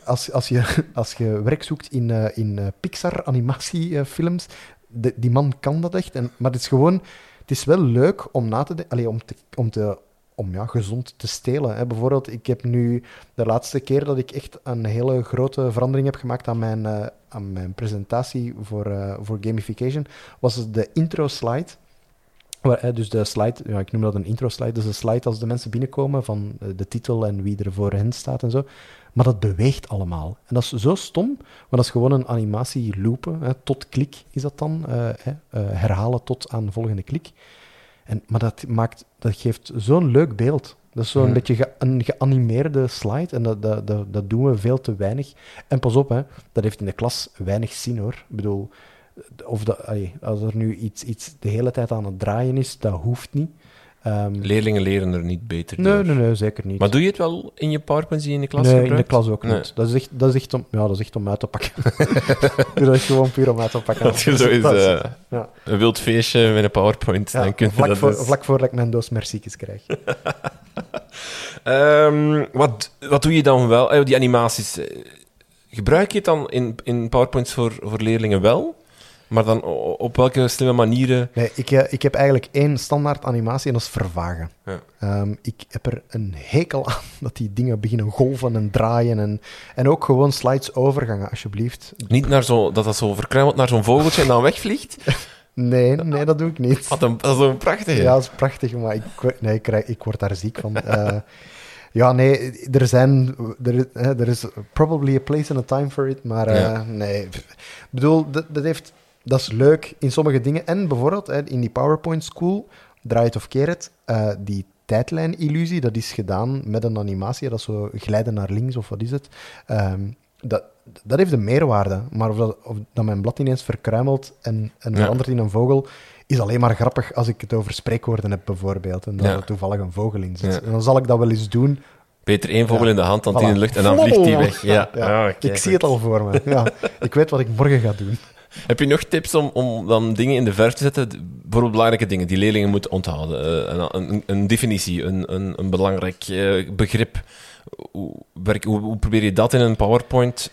Als, als, je, als je werk zoekt in, in Pixar animatiefilms, de- die man kan dat echt. En, maar het is gewoon, het is wel leuk om na te denken, om, te, om, te, om ja, gezond te stelen. Hè. Bijvoorbeeld, ik heb nu de laatste keer dat ik echt een hele grote verandering heb gemaakt aan mijn, eh, aan mijn presentatie voor, eh, voor gamification, was de intro slide. Waar, dus de slide, ja, ik noem dat een intro slide, dus een slide als de mensen binnenkomen van eh, de titel en wie er voor hen staat en zo. Maar dat beweegt allemaal. En dat is zo stom, maar dat is gewoon een animatie loopen. Hè, tot klik is dat dan. herhalen tot aan de volgende klik. En, maar dat, maakt, dat geeft zo'n leuk beeld. Dat is zo'n beetje ge- een geanimeerde slide. En dat, dat, dat, dat doen we veel te weinig. En pas op, hè, dat heeft in de klas weinig zin hoor. Ik bedoel, of dat, allee, als er nu iets, iets de hele tijd aan het draaien is, dat hoeft niet. Ehm, Leerlingen leren er niet beter nee, door. nee, nee, zeker niet. Maar doe je het wel in je PowerPoint die je in de klas nee, in de klas ook Nee. niet. Dat, is echt, dat, is echt om, ja, dat is echt om uit te pakken. dat is gewoon puur om uit te pakken. Als je zo Dat is- eh, ja. een wild feestje met een PowerPoint, Ja, dan kun je vlak, dat voor, dus- vlak voordat ik mijn doos merciekjes krijg. Ehm, wat, wat doe je dan wel? Eh, die animaties, eh, gebruik je het dan in, in PowerPoints voor, voor leerlingen wel? Maar dan op welke slimme manieren? Nee, ik, eh, ik heb eigenlijk één standaard animatie en dat is vervagen. Ja. Ehm, ik heb er een hekel aan dat die dingen beginnen golven en draaien. En, en ook gewoon slides overgangen, alsjeblieft. Niet naar zo, dat dat zo verkruimelt naar zo'n vogeltje en dan wegvliegt? Nee, nee, dat doe ik niet. Wat een, dat is een prachtige. Ja, dat is prachtig, maar ik, nee, ik, krijg, ik word daar ziek van. Eh, ja, nee, er zijn... Er, er is probably a place and a time for it, maar eh, Ja. nee. Ik bedoel, dat, dat, heeft, dat is leuk in sommige dingen. En bijvoorbeeld hè, in die PowerPoint School, draai het of keer het, eh, die tijdlijn-illusie, dat is gedaan met een animatie, dat is zo glijden naar links of wat is het. Ehm, dat, dat heeft een meerwaarde, maar of dat, of dat mijn blad ineens verkruimelt en, en Ja. verandert in een vogel, is alleen maar grappig als ik het over spreekwoorden heb, bijvoorbeeld. En daar Ja. er toevallig een vogel in zit. Ja. En dan zal ik dat wel eens doen. Beter één vogel Ja. in de hand dan Voilà. in de lucht en dan vliegt die weg. Ja. Ja, Ah, ik zie het al voor me. Ja. Ik weet wat ik morgen ga doen. Heb je nog tips om, om dan dingen in de verf te zetten? Bijvoorbeeld belangrijke dingen die leerlingen moeten onthouden. Eh, een, een, een definitie, een, een, een belangrijk eh, begrip. Hoe, werk, hoe, hoe probeer je dat in een PowerPoint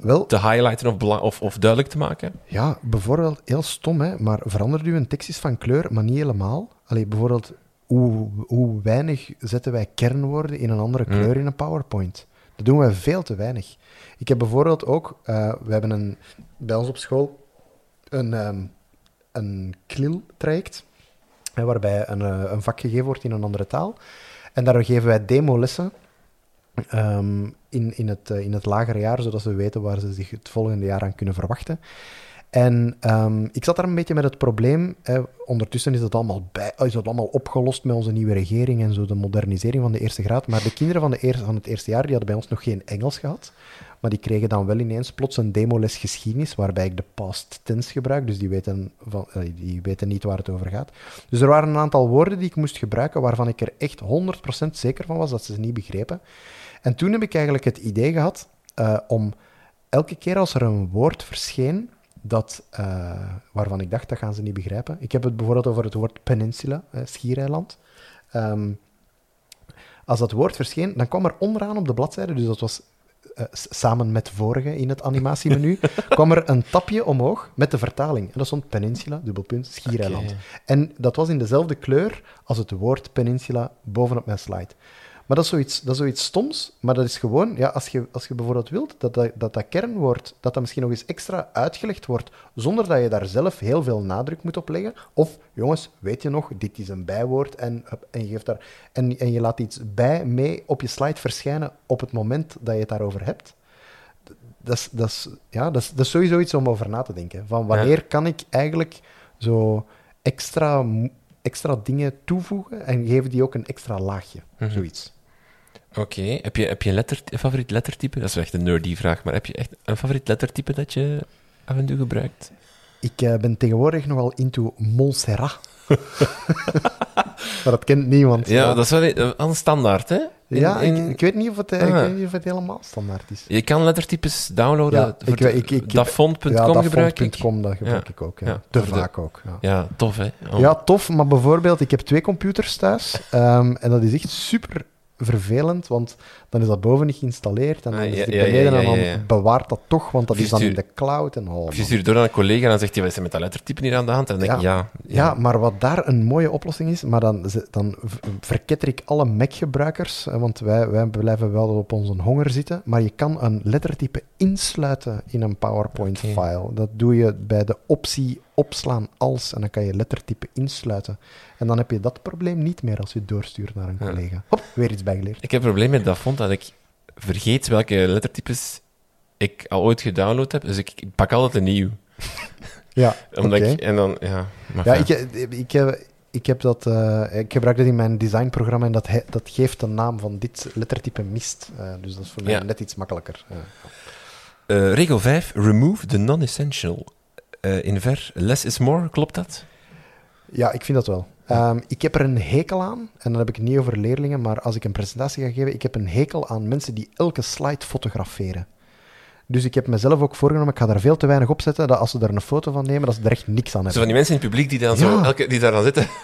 Wel, te highlighten of, of, of duidelijk te maken? Ja, bijvoorbeeld, heel stom, hè, maar verandert u een tekst eens van kleur, maar niet helemaal. Allee, bijvoorbeeld, hoe, hoe weinig zetten wij kernwoorden in een andere Hmm. kleur in een PowerPoint? Dat doen wij veel te weinig. Ik heb bijvoorbeeld ook, eh, we hebben een, bij ons op school een, ehm een CLIL-traject, hè, waarbij een, eh, een vak gegeven wordt in een andere taal. En daar geven wij demolessen ehm, in, in, het, eh, in het lagere jaar, zodat ze weten waar ze zich het volgende jaar aan kunnen verwachten. En ehm, ik zat daar een beetje met het probleem. Ondertussen is dat, allemaal bij, is dat allemaal opgelost met onze nieuwe regering en zo de modernisering van de eerste graad. Maar de kinderen van, de eerste, van het eerste jaar die hadden bij ons nog geen Engels gehad. Maar die kregen dan wel ineens plots een demoles geschiedenis, waarbij ik de past tense gebruik. Dus die weten, van, die weten niet waar het over gaat. Dus er waren een aantal woorden die ik moest gebruiken, waarvan ik er echt 100% zeker van was dat ze ze niet begrepen. En toen heb ik eigenlijk het idee gehad eh, om elke keer als er een woord verscheen dat, eh, waarvan ik dacht dat gaan ze niet begrijpen. Ik heb het bijvoorbeeld over het woord peninsula, eh, schiereiland. Ehm, als dat woord verscheen, dan kwam er onderaan op de bladzijde, dus dat was eh, samen met vorige in het animatiemenu, kwam er een tapje omhoog met de vertaling. En dat stond peninsula, dubbelpunt, schiereiland. En dat was in dezelfde kleur als het woord peninsula bovenop mijn slide. Maar dat is zoiets, dat is zoiets stoms, maar dat is gewoon, ja, als je, als je bijvoorbeeld wilt dat dat, dat dat kernwoord, dat dat misschien nog eens extra uitgelegd wordt, zonder dat je daar zelf heel veel nadruk moet op leggen. Of, jongens, weet je nog, dit is een bijwoord en, en, je, geeft daar, en, en je laat iets bij mee op je slide verschijnen op het moment dat je het daarover hebt. Dat is, dat is, ja, dat is, dat is sowieso iets om over na te denken. Van wanneer kan ik eigenlijk zo extra, extra dingen toevoegen en geven die ook een extra laagje? Mhm. Zoiets. Oké, heb je, heb je een, letter, een favoriet lettertype? Dat is echt een nerdy vraag, maar heb je echt een favoriet lettertype dat je af en toe gebruikt? Ik eh, ben tegenwoordig nogal into Montserrat. maar dat kent niemand. Ja, dat is wel een, standaard, hè? In- ja in- ik, ik weet niet of het, eh, ik Ah. weet niet of het helemaal standaard is. Je kan lettertypes downloaden. Ja, ik- ik- ik- Dafont.com ja, gebruik ik. dafont.com, dat gebruik ik ook. Ja. Te de- vaak ook. Ja. Ja, tof, hè? Oh. Ja, tof, maar bijvoorbeeld, ik heb twee computers thuis ehm, en dat is echt super vervelend, want dan is dat boven niet geïnstalleerd en dan Ah, is het ja, beneden ja, en dan bewaart dat toch, want dat is dan in de cloud en oh, Of je stuurt door naar een collega en dan zegt hij, wat is er met dat lettertype hier aan de hand? En dan denk ik, ja, Ja, maar wat daar een mooie oplossing is, maar dan, dan verketter ik alle Mac-gebruikers, want wij, wij blijven wel op onze honger zitten, maar je kan een lettertype insluiten in een PowerPoint-file. Dat doe je bij de optie opslaan als, en dan kan je lettertype insluiten. En dan heb je dat probleem niet meer als je het doorstuurt naar een Ja. collega. Hop, weer iets bijgeleerd. Ik heb een probleem met Dafont dat ik vergeet welke lettertypes ik al ooit gedownload heb. Dus ik, ik pak altijd een nieuw. Ja, Omdat ik, en dan, ja. Maar Ja, ik, ik, heb, ik heb dat... eh, ik gebruik dat in mijn designprogramma en dat, he- dat geeft de naam van dit lettertype mist. Eh, dus dat is voor mij Ja. net iets makkelijker. Eh, regel 5, remove the non-essential. Eh, in ver, less is more, klopt dat? Ja, ik vind dat wel. Ehm, ik heb er een hekel aan, en dan heb ik het niet over leerlingen, maar als ik een presentatie ga geven, ik heb een hekel aan mensen die elke slide fotograferen. Dus ik heb mezelf ook voorgenomen, ik ga daar veel te weinig op zetten, dat als ze er een foto van nemen, dat ze er echt niks aan Zo van hebben. die mensen in het publiek die, dan zo, elke, die daar dan zitten.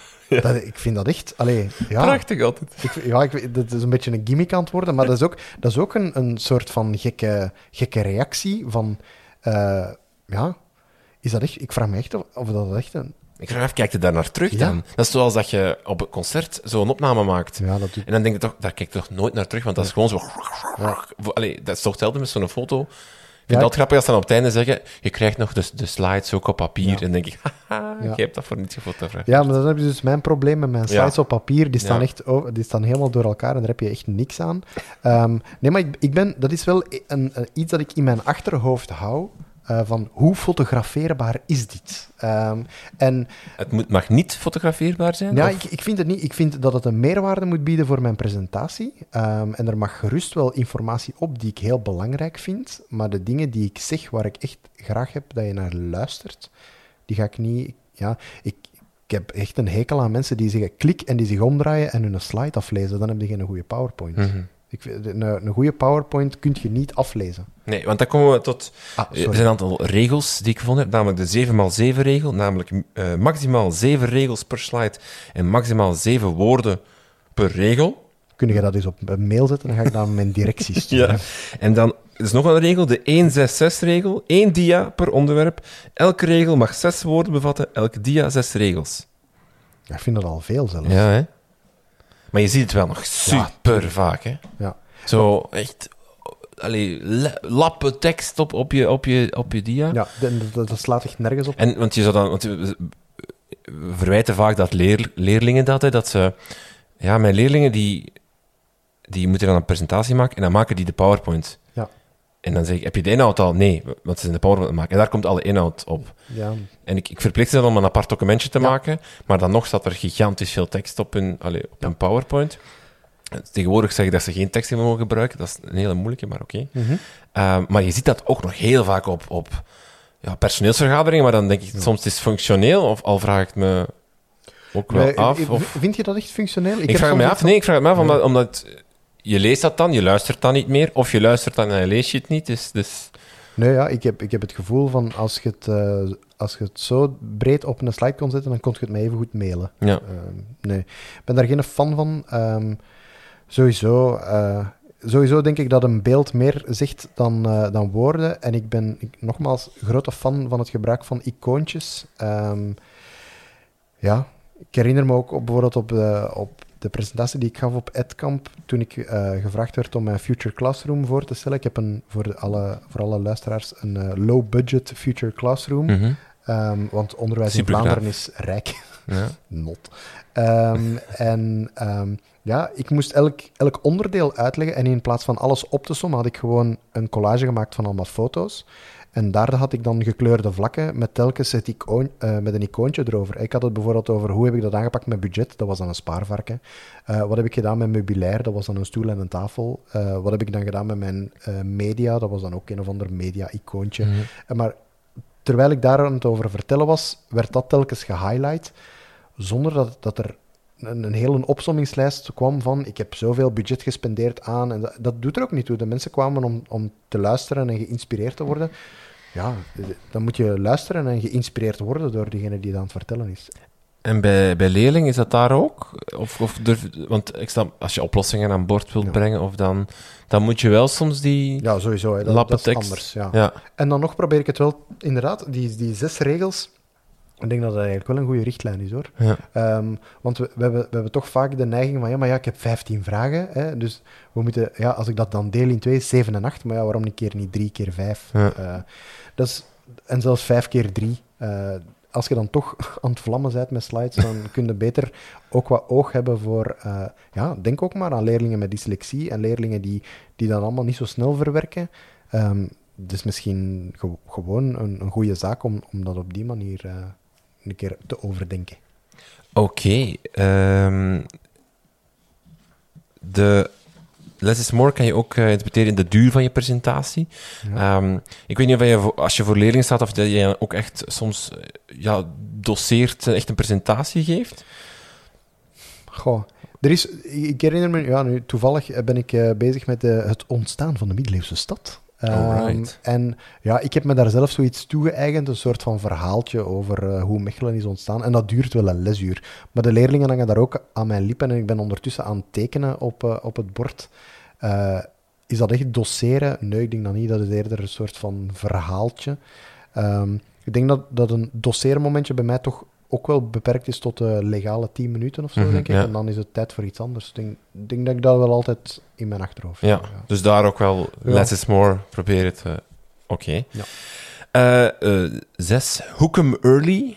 Dat, ik vind dat echt... Allee, ja. Prachtig altijd. Ik, ja, ik, dat is een beetje een gimmick aan het worden, maar dat is ook, dat is ook een, een soort van gekke, gekke reactie van... eh, ja, is dat echt... Ik vraag me echt of, of dat echt een... Ik af, kijk je daar naar terug Ja. dan? Dat is zoals dat je op een concert zo'n opname maakt. Ja, dat doet... En dan denk je toch, daar kijk je toch nooit naar terug, want dat is gewoon zo... Allee, dat is toch hetzelfde met zo'n foto. Ik vind Ja, dat grappig als ze dan op het einde zeggen, je krijgt nog de, de slides ook op papier. Ja. En dan denk ik, haha, Ja. je hebt dat voor niets gefotografeerd. Ja, maar dan heb je dus mijn probleem met mijn slides op papier. Die staan, echt, die staan helemaal door elkaar en daar heb je echt niks aan. Ehm, nee, maar ik, ik ben, dat is wel een, een- iets dat ik in mijn achterhoofd hou. Eh, van hoe fotografeerbaar is dit? Ehm, en Het moet, mag niet fotografeerbaar zijn? ja, ik, ik vind het niet. Ik vind dat het een meerwaarde moet bieden voor mijn presentatie. Ehm, en er mag gerust wel informatie op die ik heel belangrijk vind. Maar de dingen die ik zeg, waar ik echt graag heb dat je naar luistert, die ga ik niet. Ja, ik, ik heb echt een hekel aan mensen die zeggen klik en die zich omdraaien en hun slide aflezen. Dan heb je geen goede PowerPoint. Mhm. Ik, vind- een, een goede PowerPoint kun je niet aflezen. Nee, want dan komen we tot... Ah, Er sorry. zijn een aantal regels die ik gevonden heb, namelijk de 7x7-regel, namelijk eh, maximaal 7 regels per slide en maximaal 7 woorden per regel. Kun je dat eens op een mail zetten? Dan ga ik aan mijn directie sturen. Ja. En dan er is nog een regel, de 166-regel. Eén dia per onderwerp. Elke regel mag 6 woorden bevatten, elke dia 6 regels. Ja, ik vind dat al veel zelfs. Ja, hè? Maar je ziet het wel nog super vaak, hè? Ja. Zo echt... Allee, la- lappen tekst op, op, je, op, je, op je dia. Ja, dat, slaat echt nergens op. En, want je zou dan... Want we, we verwijten vaak dat leer, leerlingen dat, hè, dat ze... Ja, mijn leerlingen, die, die moeten dan een presentatie maken en dan maken die de PowerPoint. En dan zeg ik, heb je de inhoud al? Nee, want ze zijn de PowerPoint aan het maken. En daar komt alle inhoud op. Ja, En ik, ik verplicht ze dan om een apart documentje te Ja. maken, maar dan nog staat er gigantisch veel tekst op hun, allee, op hun PowerPoint. Tegenwoordig zeggen dat ze geen tekst meer mogen gebruiken, dat is een hele moeilijke, maar oké. Mhm. Uh, maar je ziet dat ook nog heel vaak op, op ja, personeelsvergaderingen, maar dan denk ik soms het is functioneel, of al vraag ik me ook wel Nee, af. Of, Vind je dat echt functioneel? ik vraag soms me af, nee, ik vraag me af, omdat je leest dat dan, je luistert dan niet meer, of je luistert dan en je leest je het niet, dus... dus Nee, ja, ik heb, ik heb het gevoel van als je het, eh, als je het zo breed op een slide kon zetten, dan kon je het mij even goed mailen. ja. Ehm, nee, ik ben daar geen fan van. Ehm, sowieso, eh, sowieso denk ik dat een beeld meer zegt dan, eh, dan woorden. En ik ben ik, nogmaals grote fan van het gebruik van icoontjes. Ehm, ja, ik herinner me ook op, bijvoorbeeld op de, op de presentatie die ik gaf op EdCamp, toen ik eh, gevraagd werd om mijn Future Classroom voor te stellen. Ik heb een, voor, de alle, voor alle luisteraars een eh, low-budget Future Classroom. Mhm. Ehm, want onderwijs in Vlaanderen is rijk. ja. Not. Ehm, en ehm, ja, ik moest elk, elk onderdeel uitleggen. En in plaats van alles op te sommen, had ik gewoon een collage gemaakt van allemaal foto's. En daar had ik dan gekleurde vlakken met telkens het icoon, eh, met een icoontje erover. Ik had het bijvoorbeeld over hoe heb ik dat aangepakt met budget. Dat was dan een spaarvarken. Eh, wat heb ik gedaan met meubilair? Dat was dan een stoel en een tafel. Eh, wat heb ik dan gedaan met mijn media? Dat was dan ook een of ander media-icoontje. Mhm. Maar terwijl ik daar aan het over vertellen was, werd dat telkens gehighlight, zonder dat, dat er een, een hele opsommingslijst kwam van ik heb zoveel budget gespendeerd aan. En dat, dat doet er ook niet toe. De mensen kwamen om, om te luisteren en geïnspireerd te worden. Ja, dan moet je luisteren en geïnspireerd worden door degene die dat aan het vertellen is. En bij, bij leerlingen is dat daar ook? Of, of durf, want ik snap, als je oplossingen aan boord wilt Ja. brengen, of dan, dan moet je wel soms die... Ja, sowieso. Hè. Dat, is anders. Ja. Ja. En dan nog probeer ik het wel, inderdaad, die, die zes regels. Ik denk dat dat eigenlijk wel een goede richtlijn is hoor. ja. Ehm, want we, we, hebben, we hebben toch vaak de neiging van, ja, maar ja, ik heb 15 vragen. Hè, dus we moeten, ja, als ik dat dan deel in twee, 7 en 8. Maar ja, waarom een keer niet 3 keer 5? Ja. dat is, en zelfs 5 keer 3. als je dan toch aan het vlammen bent met slides, dan kun je beter ook wat oog hebben voor... eh, ja, denk ook maar aan leerlingen met dyslexie en leerlingen die, die dat allemaal niet zo snel verwerken. Dus misschien ge- gewoon een, een goede zaak om, om dat op die manier eh, een keer te overdenken. Oké. ehm, de less is more kan je ook eh, interpreteren in de duur van je presentatie. Ja. Ehm, ik weet niet of je, als je voor leerlingen staat, of dat je ook echt soms eh, ja, doseert, eh, echt een presentatie geeft. Goh, er is, ik herinner me, ja, nu, toevallig ben ik bezig met het ontstaan van de middeleeuwse stad. Ehm, en ja, ik heb me daar zelf zoiets toegeëigend, een soort van verhaaltje over eh, hoe Mechelen is ontstaan. En dat duurt wel een lesuur. Maar de leerlingen hangen daar ook aan mijn lippen en ik ben ondertussen aan het tekenen op, eh, op het bord. Eh, is dat echt doseren? Nee, ik denk dat niet. Dat is eerder een soort van verhaaltje. Ehm, ik denk dat, dat een doseermomentje bij mij toch ook wel beperkt is tot de legale 10 minuten of zo, Mhm, denk ik. ja. En dan is het tijd voor iets anders. Ik denk, denk dat ik dat wel altijd in mijn achterhoofd Ja, heb, dus daar ook wel less is more proberen te Oké. Ja. Eh, eh, zes, hook 'em early.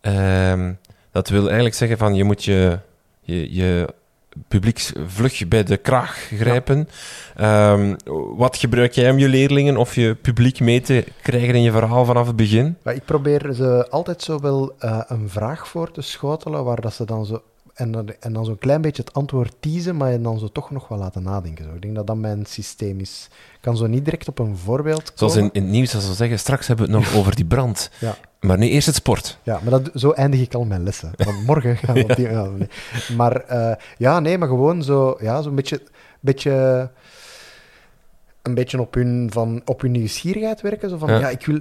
Ehm, dat wil eigenlijk zeggen van je moet je, je, je publiek vlug bij de kraag grijpen. Ehm, wat gebruik jij om je leerlingen of je publiek mee te krijgen in je verhaal vanaf het begin? Ik probeer ze altijd zo wel eh, een vraag voor te schotelen, waar dat ze dan zo... En dan, en dan zo'n klein beetje het antwoord teasen, maar je dan zo toch nog wel laten nadenken. Zo. Ik denk dat dat mijn systeem is. Ik kan zo niet direct op een voorbeeld komen. Zoals in, in het nieuws, als ze zeggen, straks hebben we het nog over die brand. Ja. Maar nu eerst het sport. Ja, maar dat, zo eindig ik al mijn lessen. Want morgen gaan we op die... ja, nee. Maar eh, ja, nee, maar gewoon zo... Ja, zo'n beetje... beetje een beetje op hun, van, op hun nieuwsgierigheid werken. Zo van, Ja. ja, ik wil...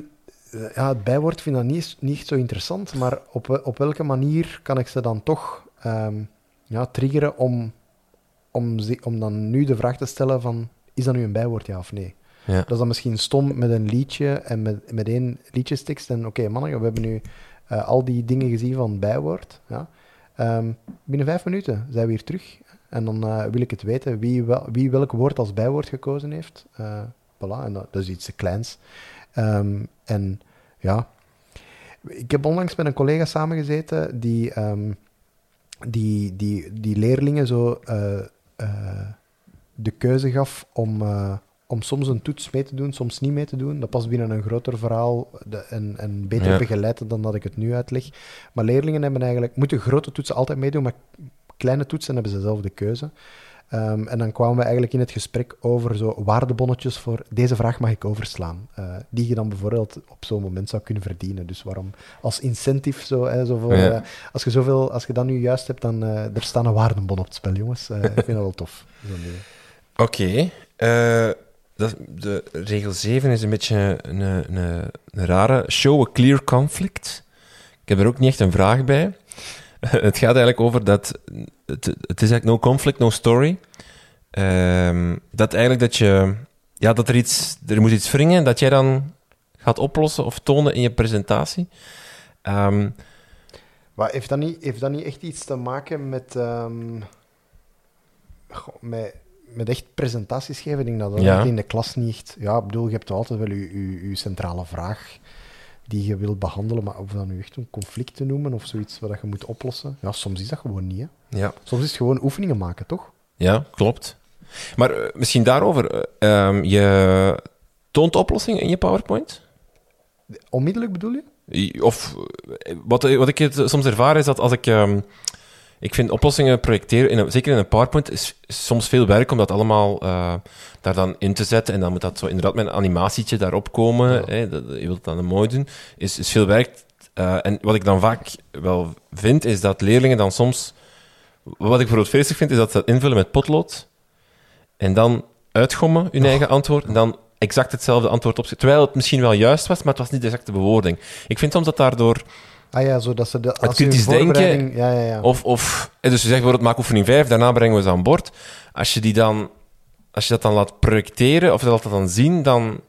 eh, Ja, het bijwoord vind ik dat niet, niet echt zo interessant, maar op, op welke manier kan ik ze dan toch ehm, ja, triggeren om, om, om dan nu de vraag te stellen van, is dat nu een bijwoord, ja of nee? Ja. Dat is dan misschien stom met een liedje en met, met één liedjestekst. En oké, mannen, we hebben nu eh, al die dingen gezien van bijwoord. Ja. Ehm, binnen vijf minuten zijn we hier terug. En dan eh, wil ik het weten wie, wie welk woord als bijwoord gekozen heeft. Eh voilà, en dat, is iets kleins. Ehm, en ja, ik heb onlangs met een collega samengezeten die, ehm, die, die, die leerlingen zo de keuze gaf om, om soms een toets mee te doen, soms niet mee te doen. Dat past binnen een groter verhaal de, en, en beter Ja. begeleid dan dat ik het nu uitleg. Maar leerlingen hebben eigenlijk, moeten grote toetsen altijd meedoen, maar kleine toetsen hebben ze zelf de keuze. Ehm, en dan kwamen we eigenlijk in het gesprek over zo waardebonnetjes voor deze vraag mag ik overslaan. eh, die je dan bijvoorbeeld op zo'n moment zou kunnen verdienen. Dus waarom als incentief zo, hè, zo voor, Ja. eh, als je zoveel, als je dat nu juist hebt, dan eh, er staan een waardebon op het spel, jongens. Ik vind dat wel tof. Oké. De regel 7 is een beetje een, een, een, rare. Show a clear conflict. Ik heb er ook niet echt een vraag bij. het gaat eigenlijk over dat... Het, het is eigenlijk no conflict, no story. Ehm, dat eigenlijk dat je... Ja, dat er iets... Er moet iets wringen dat jij dan gaat oplossen of tonen in je presentatie. Ehm, Maar heeft dat, niet, heeft dat niet echt iets te maken met, ehm, met, met echt presentaties geven? Ik denk dat dat Ja. in de klas niet echt... Ja, ik bedoel, je hebt altijd wel je, je, je centrale vraag die je wilt behandelen, maar of dat nu echt een conflict te noemen of zoiets wat je moet oplossen, ja, soms is dat gewoon niet. Hè. ja. Soms is het gewoon oefeningen maken, toch? Ja, klopt. Maar eh, misschien daarover. eh, ehm, je toont oplossingen in je PowerPoint? Onmiddellijk bedoel je? Of eh, wat, wat ik soms ervaar is dat als ik. ehm, ik vind oplossingen projecteren, in zeker in een PowerPoint, is, is soms veel werk om dat allemaal eh, daar dan in te zetten. En dan moet dat zo inderdaad met een animatietje daarop komen. Ja. Hè, dat, je wilt het dan mooi doen. Is, is veel werk. Eh, en wat ik dan vaak wel vind, is dat leerlingen dan soms. Wat ik bijvoorbeeld feestig vind, is dat ze dat invullen met potlood. En dan uitgommen hun eigen antwoord. En dan exact hetzelfde antwoord op. Terwijl het misschien wel juist was, maar het was niet de exacte bewoording. Ik vind soms dat daardoor. Ah ja, zodat ze de, als je kritisch denken Ja, ja, ja. Of, of, eh, dus je zegt bijvoorbeeld, maak oefening 5, daarna brengen we ze aan boord. Als je, die dan, als je dat dan laat projecteren, of je laat dat dan zien, dan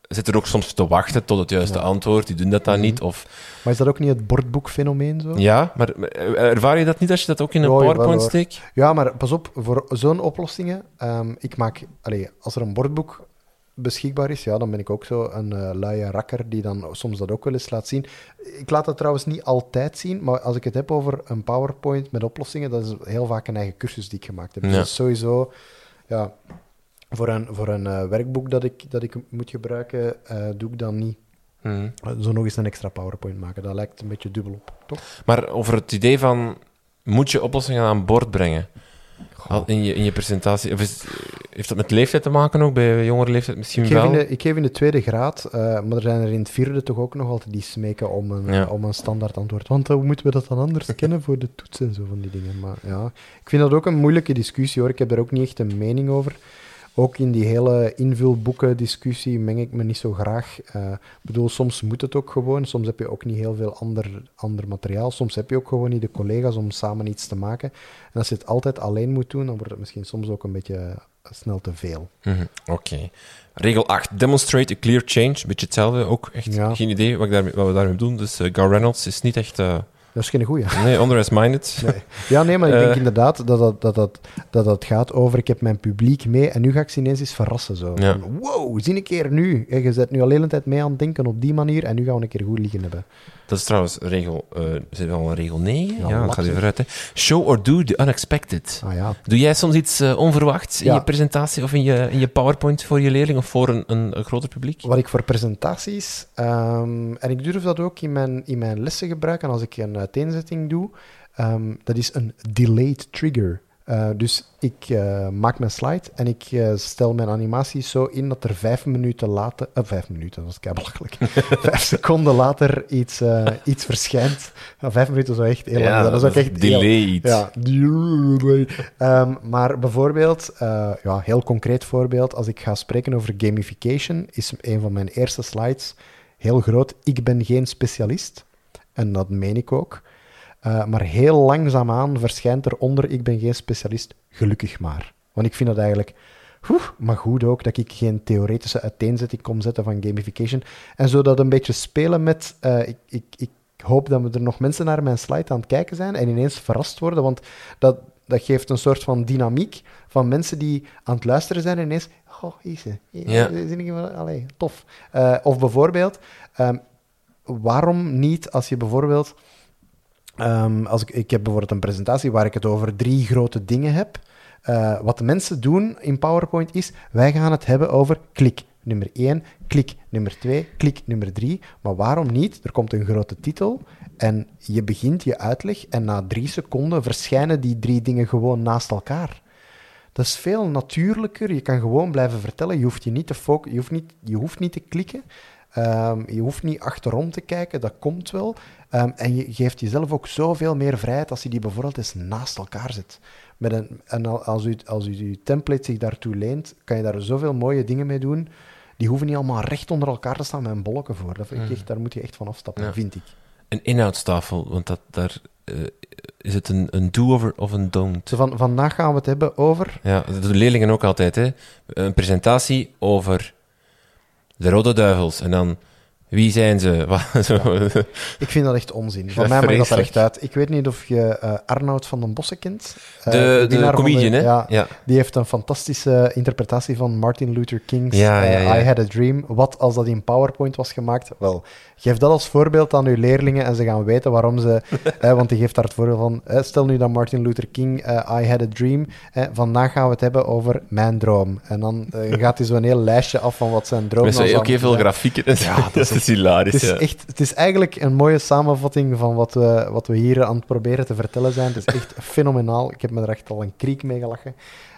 zit er ook soms te wachten tot het juiste Ja. antwoord. Die doen dat dan Mhm. niet. Of, Maar is dat ook niet het bordboekfenomeen zo? ja, maar eh, ervaar je dat niet als je dat ook in een PowerPoint steekt? Ja, maar pas op, voor zo'n oplossingen, ehm, ik maak, allee, als er een bordboek beschikbaar is, ja, dan ben ik ook zo een eh luie rakker die dan soms dat ook wel eens laat zien. Ik laat dat trouwens niet altijd zien, maar als ik het heb over een PowerPoint met oplossingen, dat is heel vaak een eigen cursus die ik gemaakt heb. Dus Ja. dat is sowieso, ja, voor een, voor een eh, werkboek dat ik, dat ik moet gebruiken, eh, doe ik dan niet Mhm. zo nog eens een extra PowerPoint maken. Dat lijkt een beetje dubbel op, toch? Maar over het idee van, moet je oplossingen aan boord brengen? In je, in je presentatie. Is, heeft dat met leeftijd te maken ook? Bij jongere leeftijd misschien Ik geef, wel? in de, ik geef in de tweede graad, eh, maar er zijn er in het vierde toch ook nog altijd die smeken om een, Ja. eh, om een standaard antwoord. Want hoe moeten we dat dan anders kennen voor de toetsen en zo van die dingen? Maar ja, ik vind dat ook een moeilijke discussie hoor. Ik heb daar ook niet echt een mening over. Ook in die hele invulboeken discussie meng ik me niet zo graag. Eh, Ik bedoel, soms moet het ook gewoon. Soms heb je ook niet heel veel ander, ander materiaal. Soms heb je ook gewoon niet de collega's om samen iets te maken. En als je het altijd alleen moet doen, dan wordt het misschien soms ook een beetje eh, snel te veel. Mhm, Oké. Regel 8. Demonstrate a clear change. Beetje hetzelfde. Ook echt Ja. geen idee wat, ik wat we daarmee doen. Dus eh, Gar Reynolds is niet echt... Dat is geen goeie. Nee, underestimated. Nee. Ja, nee, maar ik denk Eh. inderdaad dat dat, dat, dat, dat dat gaat over ik heb mijn publiek mee en nu ga ik ze ineens eens verrassen. Zo. Ja. Wow, zie een keer nu. Je zit nu al de hele tijd mee aan het denken op die manier en nu gaan we een keer goed liggen hebben. Dat is trouwens regel, eh zit wel een regel 9? Ja, Ja, even uit. Hè. Show or do the unexpected. Ah ja, Doe jij soms iets eh, onverwachts in je presentatie of in je, in je PowerPoint voor je leerling of voor een, een, een groter publiek? Wat ik voor presentaties, ehm, en ik durf dat ook in mijn, in mijn lessen gebruiken als ik een uiteenzetting doe, ehm, dat is een delayed trigger. Eh, dus ik eh, maak mijn slide en ik eh, stel mijn animaties zo in dat er vijf minuten later, vijf minuten, dat is belachelijk, vijf seconden later iets, iets verschijnt. Nou, vijf minuten zou echt heel lang. Dat is ook echt heel- delayed. ja. Ehm, maar bijvoorbeeld, ja, heel concreet voorbeeld, als ik ga spreken over gamification, is een van mijn eerste slides heel groot. Ik ben geen specialist. En dat meen ik ook. Eh, maar heel langzaamaan verschijnt er onder ik ben geen specialist, gelukkig maar. Want ik vind dat eigenlijk maar goed ook dat ik geen theoretische uiteenzetting kom zetten van gamification. En zo dat een beetje spelen met... eh, ik, ik, ik hoop dat we er nog mensen naar mijn slide aan het kijken zijn en ineens verrast worden, want dat, dat geeft een soort van dynamiek van mensen die aan het luisteren zijn en ineens... Oh, hier is ze. Ja. Allee, tof. Eh, of bijvoorbeeld, ehm, waarom niet als je bijvoorbeeld... Ehm, als ik, ik heb bijvoorbeeld een presentatie waar ik het over drie grote dingen heb. Eh, wat de mensen doen in PowerPoint is, wij gaan het hebben over klik nummer 1, klik nummer 2, klik nummer 3. Maar waarom niet? Er komt een grote titel en je begint je uitleg en na drie seconden verschijnen die drie dingen gewoon naast elkaar. Dat is veel natuurlijker. Je kan gewoon blijven vertellen. Je hoeft je niet te focussen. Je hoeft niet, je hoeft niet te klikken. Ehm, je hoeft niet achterom te kijken. Dat komt wel. Ehm, en je geeft jezelf ook zoveel meer vrijheid als je die bijvoorbeeld eens naast elkaar zet. Met een, en al- als u, als u je template zich daartoe leent, kan je daar zoveel mooie dingen mee doen. Die hoeven niet allemaal recht onder elkaar te staan met een bolken voor. Dat vind ik echt, daar moet je echt van afstappen, Ja. vind ik. Een inhoudstafel, want dat, daar eh, is het een, een do-over of een don't. Van, vandaag gaan we het hebben over... Ja, dat doen leerlingen ook altijd. Hè. Een presentatie over de Rode Duivels. En dan, wie zijn ze? Ik vind dat echt onzin. Van mij mag dat er echt uit. Ik weet niet of je eh, Arnoud van den Bossen kent. Eh, De, comedian, hè? Ja, ja. die heeft een fantastische interpretatie van Martin Luther King's Ja, eh. I Had a Dream. Wat als dat in PowerPoint was gemaakt? Wel, geef dat als voorbeeld aan uw leerlingen en ze gaan weten waarom ze... eh, want die geeft daar het voorbeeld van... eh, stel nu dat Martin Luther King I Had a Dream... eh, vandaag gaan we het hebben over mijn droom. En dan gaat hij zo'n heel lijstje af van wat zijn droom Met dan zou ook heel veel grafieken. Ja, dat is is hilarisch. Het is, ja. echt, het is eigenlijk een mooie samenvatting van wat we, wat we hier aan het proberen te vertellen zijn. Het is echt fenomenaal. Ik heb me er echt al een kriek mee gelachen.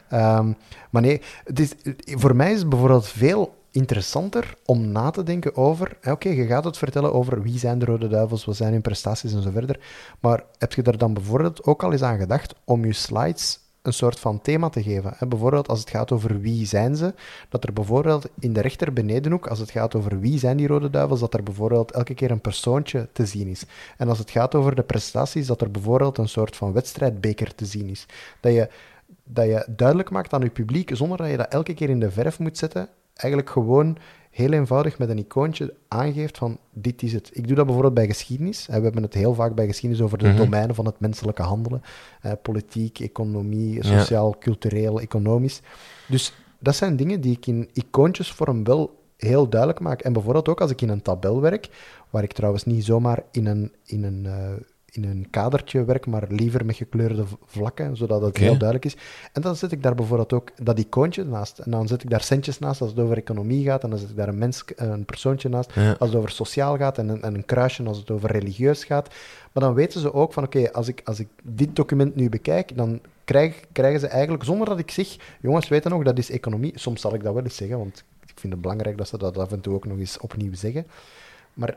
Ehm, maar nee, het is, voor mij is het bijvoorbeeld veel interessanter om na te denken over... Oké, je gaat het vertellen over wie zijn de Rode Duivels, wat zijn hun prestaties en zo verder. Maar heb je er dan bijvoorbeeld ook al eens aan gedacht om je slides een soort van thema te geven? Bijvoorbeeld als het gaat over wie zijn ze, dat er bijvoorbeeld in de rechter benedenhoek, als het gaat over wie zijn die Rode Duivels, dat er bijvoorbeeld elke keer een persoontje te zien is. En als het gaat over de prestaties, dat er bijvoorbeeld een soort van wedstrijdbeker te zien is. Dat je, dat je duidelijk maakt aan je publiek, zonder dat je dat elke keer in de verf moet zetten, eigenlijk gewoon heel eenvoudig met een icoontje aangeeft van dit is het. Ik doe dat bijvoorbeeld bij geschiedenis. En we hebben het heel vaak bij geschiedenis over de Mhm. domeinen van het menselijke handelen. Eh, politiek, economie, Ja. sociaal, cultureel, economisch. Dus dat zijn dingen die ik in icoontjesvorm wel heel duidelijk maak. En bijvoorbeeld ook als ik in een tabel werk, waar ik trouwens niet zomaar in een, in een, eh, in een kadertje werk, maar liever met gekleurde vlakken, zodat het heel duidelijk is. En dan zet ik daar bijvoorbeeld ook dat icoontje naast. En dan zet ik daar centjes naast als het over economie gaat. En dan zet ik daar een, mens, een persoontje naast Ja. als het over sociaal gaat. En een, en een kruisje als het over religieus gaat. Maar dan weten ze ook van, oké, als, ik, als ik dit document nu bekijk, dan krijg, krijgen ze eigenlijk, zonder dat ik zeg, jongens, weten nog, dat is economie. Soms zal ik dat wel eens zeggen, want ik vind het belangrijk dat ze dat af en toe ook nog eens opnieuw zeggen. Maar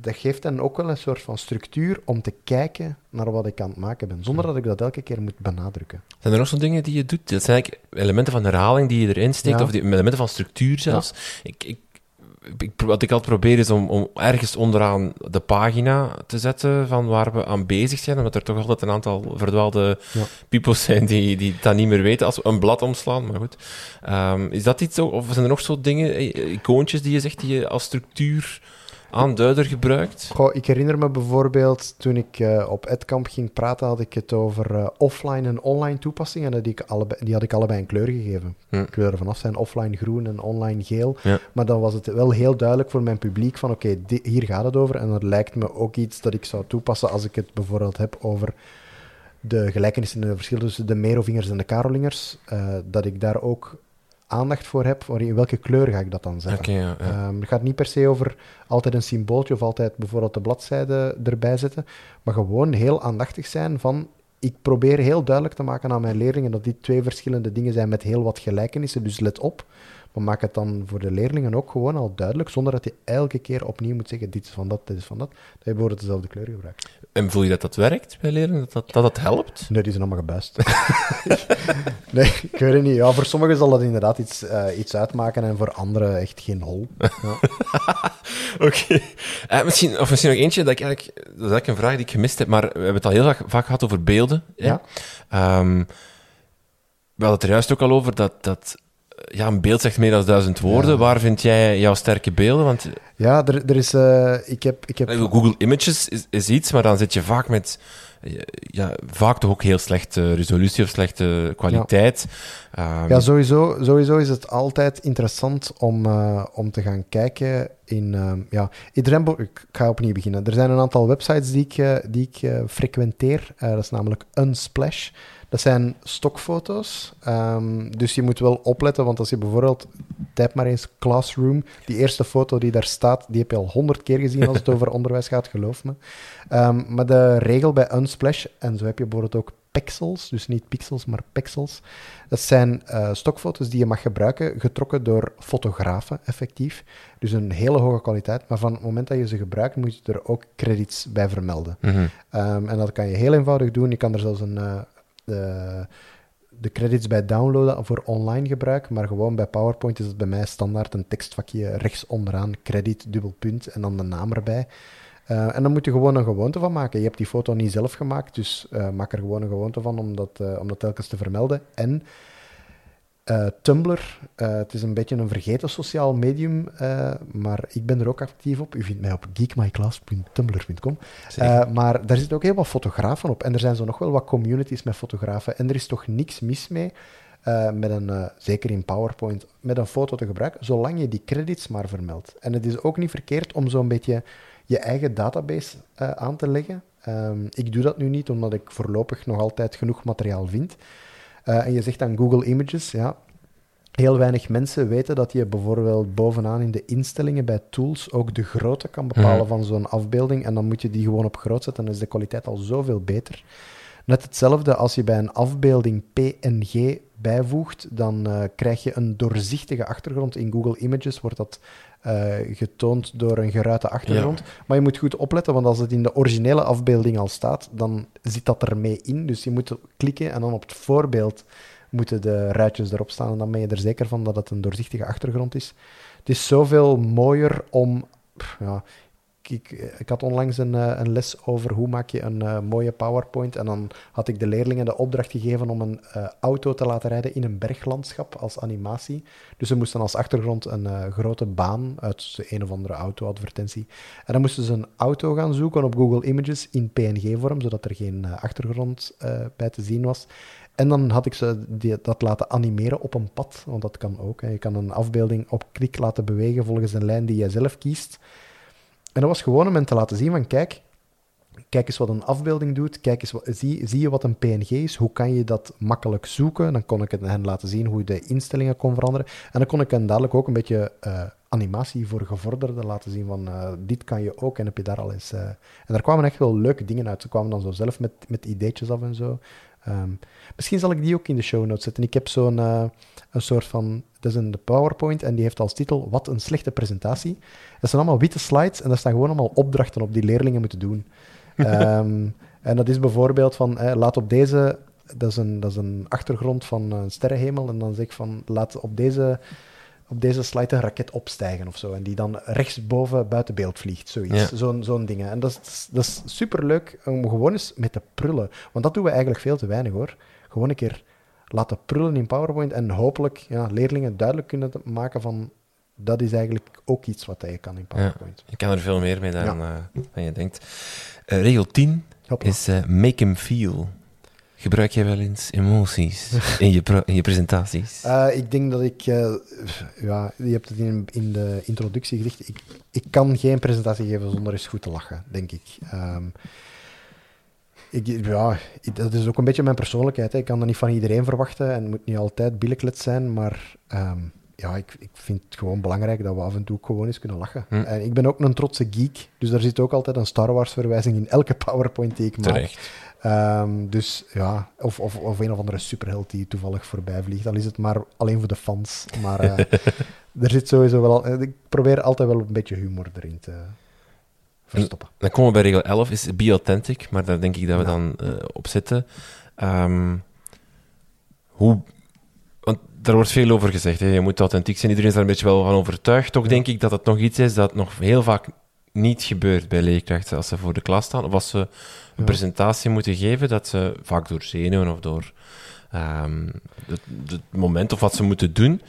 dat geeft hen ook wel een soort van structuur om te kijken naar wat ik aan het maken ben, zonder dat ik dat elke keer moet benadrukken. Zijn er nog zo'n dingen die je doet? Dat zijn eigenlijk elementen van herhaling die je erin steekt, Ja. of die, elementen van structuur zelfs. Ik, ik, ik, wat ik altijd probeer is om, om ergens onderaan de pagina te zetten van waar we aan bezig zijn, omdat er toch altijd een aantal verdwaalde Ja. peoples zijn die, die dat niet meer weten als we een blad omslaan, maar goed. Ehm, is dat iets zo, of zijn er nog zo dingen, eh, icoontjes die je zegt, die je als structuur aanduider gebruikt? Goh, ik herinner me bijvoorbeeld toen ik uh, op EdCamp ging praten, had ik het over uh, offline en online toepassingen. En die, ik allebei, die had ik allebei een kleur gegeven. Hm. Kleuren vanaf zijn offline groen en online geel. Ja. Maar dan was het wel heel duidelijk voor mijn publiek van oké, okay, hier gaat het over. En dat lijkt me ook iets dat ik zou toepassen als ik het bijvoorbeeld heb over de gelijkenissen en de verschillen tussen de Merovingers en de Karolingers. Uh, dat ik daar ook aandacht voor heb, in welke kleur ga ik dat dan zetten. Okay, ja, ja. Um, het gaat niet per se over altijd een symbooltje of altijd bijvoorbeeld de bladzijde erbij zetten, maar gewoon heel aandachtig zijn van ik probeer heel duidelijk te maken aan mijn leerlingen dat die twee verschillende dingen zijn met heel wat gelijkenissen, dus let op. Maar maak het dan voor de leerlingen ook gewoon al duidelijk, zonder dat je elke keer opnieuw moet zeggen, dit is van dat, dit is van dat, dat je bijvoorbeeld dezelfde kleur gebruikt. En voel je dat dat werkt bij leerlingen, dat dat, dat, dat helpt? Nee, die zijn allemaal gebest. nee, ik weet het niet. Ja, voor sommigen zal dat inderdaad iets, uh, iets uitmaken en voor anderen echt geen hol. Ja. Oké. Okay. Uh, misschien, of misschien nog eentje, dat, ik eigenlijk, dat is eigenlijk een vraag die ik gemist heb, maar we hebben het al heel vaak, vaak gehad over beelden. Ja. Um, we hadden het er juist ook al over dat, dat ja, een beeld zegt meer dan duizend woorden. Ja. Waar vind jij jouw sterke beelden? Want, ja, er, er is... Uh, ik heb, ik heb... Google Images is, is iets, maar dan zit je vaak met... Ja, vaak toch ook heel slechte resolutie of slechte kwaliteit. Ja, um, ja sowieso, sowieso is het altijd interessant om, uh, om te gaan kijken in... Uh, ja, iedereen... Ik ga opnieuw beginnen. Er zijn een aantal websites die ik, die ik frequenteer. dat is namelijk Unsplash. Dat zijn stokfoto's. Um, dus je moet wel opletten, want als je bijvoorbeeld, typ maar eens Classroom, die eerste foto die daar staat, die heb je al honderd keer gezien als het over onderwijs gaat, geloof me. Um, maar de regel bij Unsplash, en zo heb je bijvoorbeeld ook pixels, dus niet pixels, maar pixels. Dat zijn uh, stokfoto's die je mag gebruiken, getrokken door fotografen, effectief. Dus een hele hoge kwaliteit. Maar van het moment dat je ze gebruikt, moet je er ook credits bij vermelden. Mm -hmm. um, en dat kan je heel eenvoudig doen. Je kan er zelfs een, uh, de, de credits bij downloaden voor online gebruik, maar gewoon bij PowerPoint is het bij mij standaard een tekstvakje rechts onderaan, credit, dubbel punt en dan de naam erbij. Uh, en dan moet je gewoon een gewoonte van maken. Je hebt die foto niet zelf gemaakt, dus uh, maak er gewoon een gewoonte van om dat, uh, om dat telkens te vermelden. En uh, Tumblr, uh, het is een beetje een vergeten sociaal medium, uh, maar ik ben er ook actief op. U vindt mij op geekmyclass.tumblr.com. maar daar zitten ook heel wat fotografen op. En er zijn zo nog wel wat communities met fotografen. En er is toch niks mis mee, met een, zeker in PowerPoint, met een foto te gebruiken, zolang je die credits maar vermeldt. En het is ook niet verkeerd om zo'n beetje je eigen database aan te leggen. Um, ik doe dat nu niet, omdat ik voorlopig nog altijd genoeg materiaal vind. Uh, en je zegt dan Google Images, ja. Heel weinig mensen weten dat je bijvoorbeeld bovenaan in de instellingen bij tools ook de grootte kan bepalen mm. van zo'n afbeelding. En dan moet je die gewoon op groot zetten, dan is de kwaliteit al zoveel beter. Net hetzelfde als je bij een afbeelding PNG bijvoegt, dan uh, krijg je een doorzichtige achtergrond. In Google Images wordt dat uh, getoond door een geruite achtergrond. Ja. Maar je moet goed opletten, want als het in de originele afbeelding al staat, dan zit dat ermee in. Dus je moet klikken en dan op het voorbeeld moeten de ruitjes erop staan. En dan ben je er zeker van dat het een doorzichtige achtergrond is. Het is zoveel mooier om. Ja, ik, ik, had onlangs een, eh, een, les over hoe maak je een uh, mooie PowerPoint. En dan had ik de leerlingen de opdracht gegeven om een uh, auto te laten rijden in een berglandschap als animatie. Dus ze moesten als achtergrond een grote baan uit de een of andere auto-advertentie. En dan moesten ze een auto gaan zoeken op Google Images in PNG-vorm, zodat er geen achtergrond bij te zien was. En dan had ik ze dat laten animeren op een pad, want dat kan ook. Je kan een afbeelding op klik laten bewegen volgens een lijn die jij zelf kiest. En dat was gewoon om hen te laten zien van, kijk, kijk eens wat een afbeelding doet, kijk eens wat, zie, zie je wat een PNG is, hoe kan je dat makkelijk zoeken. Dan kon ik hen laten zien hoe je de instellingen kon veranderen. En dan kon ik hen dadelijk ook een beetje uh, animatie voor gevorderden laten zien van, uh, dit kan je ook en heb je daar al eens... Uh... En daar kwamen echt wel leuke dingen uit. Ze kwamen dan zo zelf met, met ideetjes af en zo. Um, misschien zal ik die ook in de show notes zetten. Ik heb zo'n uh, een soort van. Dat is een PowerPoint en die heeft als titel Wat een slechte presentatie. Dat zijn allemaal witte slides en daar staan gewoon allemaal opdrachten op die leerlingen moeten doen. um, en dat is bijvoorbeeld van eh, laat op deze. Dat is, een, dat is een achtergrond van een sterrenhemel. En dan zeg ik van laat op deze op deze slide een raket opstijgen of zo. En die dan rechtsboven buiten beeld vliegt, zoiets. Ja. Zo'n zo'n dingen. En dat is, dat is superleuk om gewoon eens met te prullen. Want dat doen we eigenlijk veel te weinig hoor. Gewoon een keer laten prullen in PowerPoint en hopelijk ja, leerlingen duidelijk kunnen maken van dat is eigenlijk ook iets wat je kan in PowerPoint. Je kan er veel meer mee dan, uh, dan je denkt. Uh, regel 10 Hoppa. is uh, make him feel. Gebruik jij wel eens emoties in je, in je presentaties? ik denk dat ik, ja, je hebt het in, in de introductie gezegd, ik, ik kan geen presentatie geven zonder eens goed te lachen, denk ik. Um, ik, ja, dat is ook een beetje mijn persoonlijkheid. Hè. Ik kan dat niet van iedereen verwachten en het moet niet altijd billijklet zijn, maar um, ja, ik, ik vind het gewoon belangrijk dat we af en toe gewoon eens kunnen lachen. Hm. En ik ben ook een trotse geek, dus daar zit ook altijd een Star Wars verwijzing in elke PowerPoint die ik maak. Terecht. Um, dus ja, of, of, of een of andere superheld die toevallig voorbij vliegt. Dan is het maar alleen voor de fans. Maar uh, er zit sowieso wel... Ik probeer altijd wel een beetje humor erin te verstoppen. Dan komen we bij regel 11, is be authentic. Maar daar denk ik dat we dan uh, op zitten. Um, hoe want daar wordt veel over gezegd. Hè. Je moet authentiek zijn. Iedereen is daar een beetje wel van overtuigd. Toch denk ik dat het nog iets is dat nog heel vaak niet gebeurt bij leerkrachten als ze voor de klas staan. Of als ze een presentatie moeten geven, dat ze vaak door zenuwen of door um, het, het, moment of wat ze moeten doen.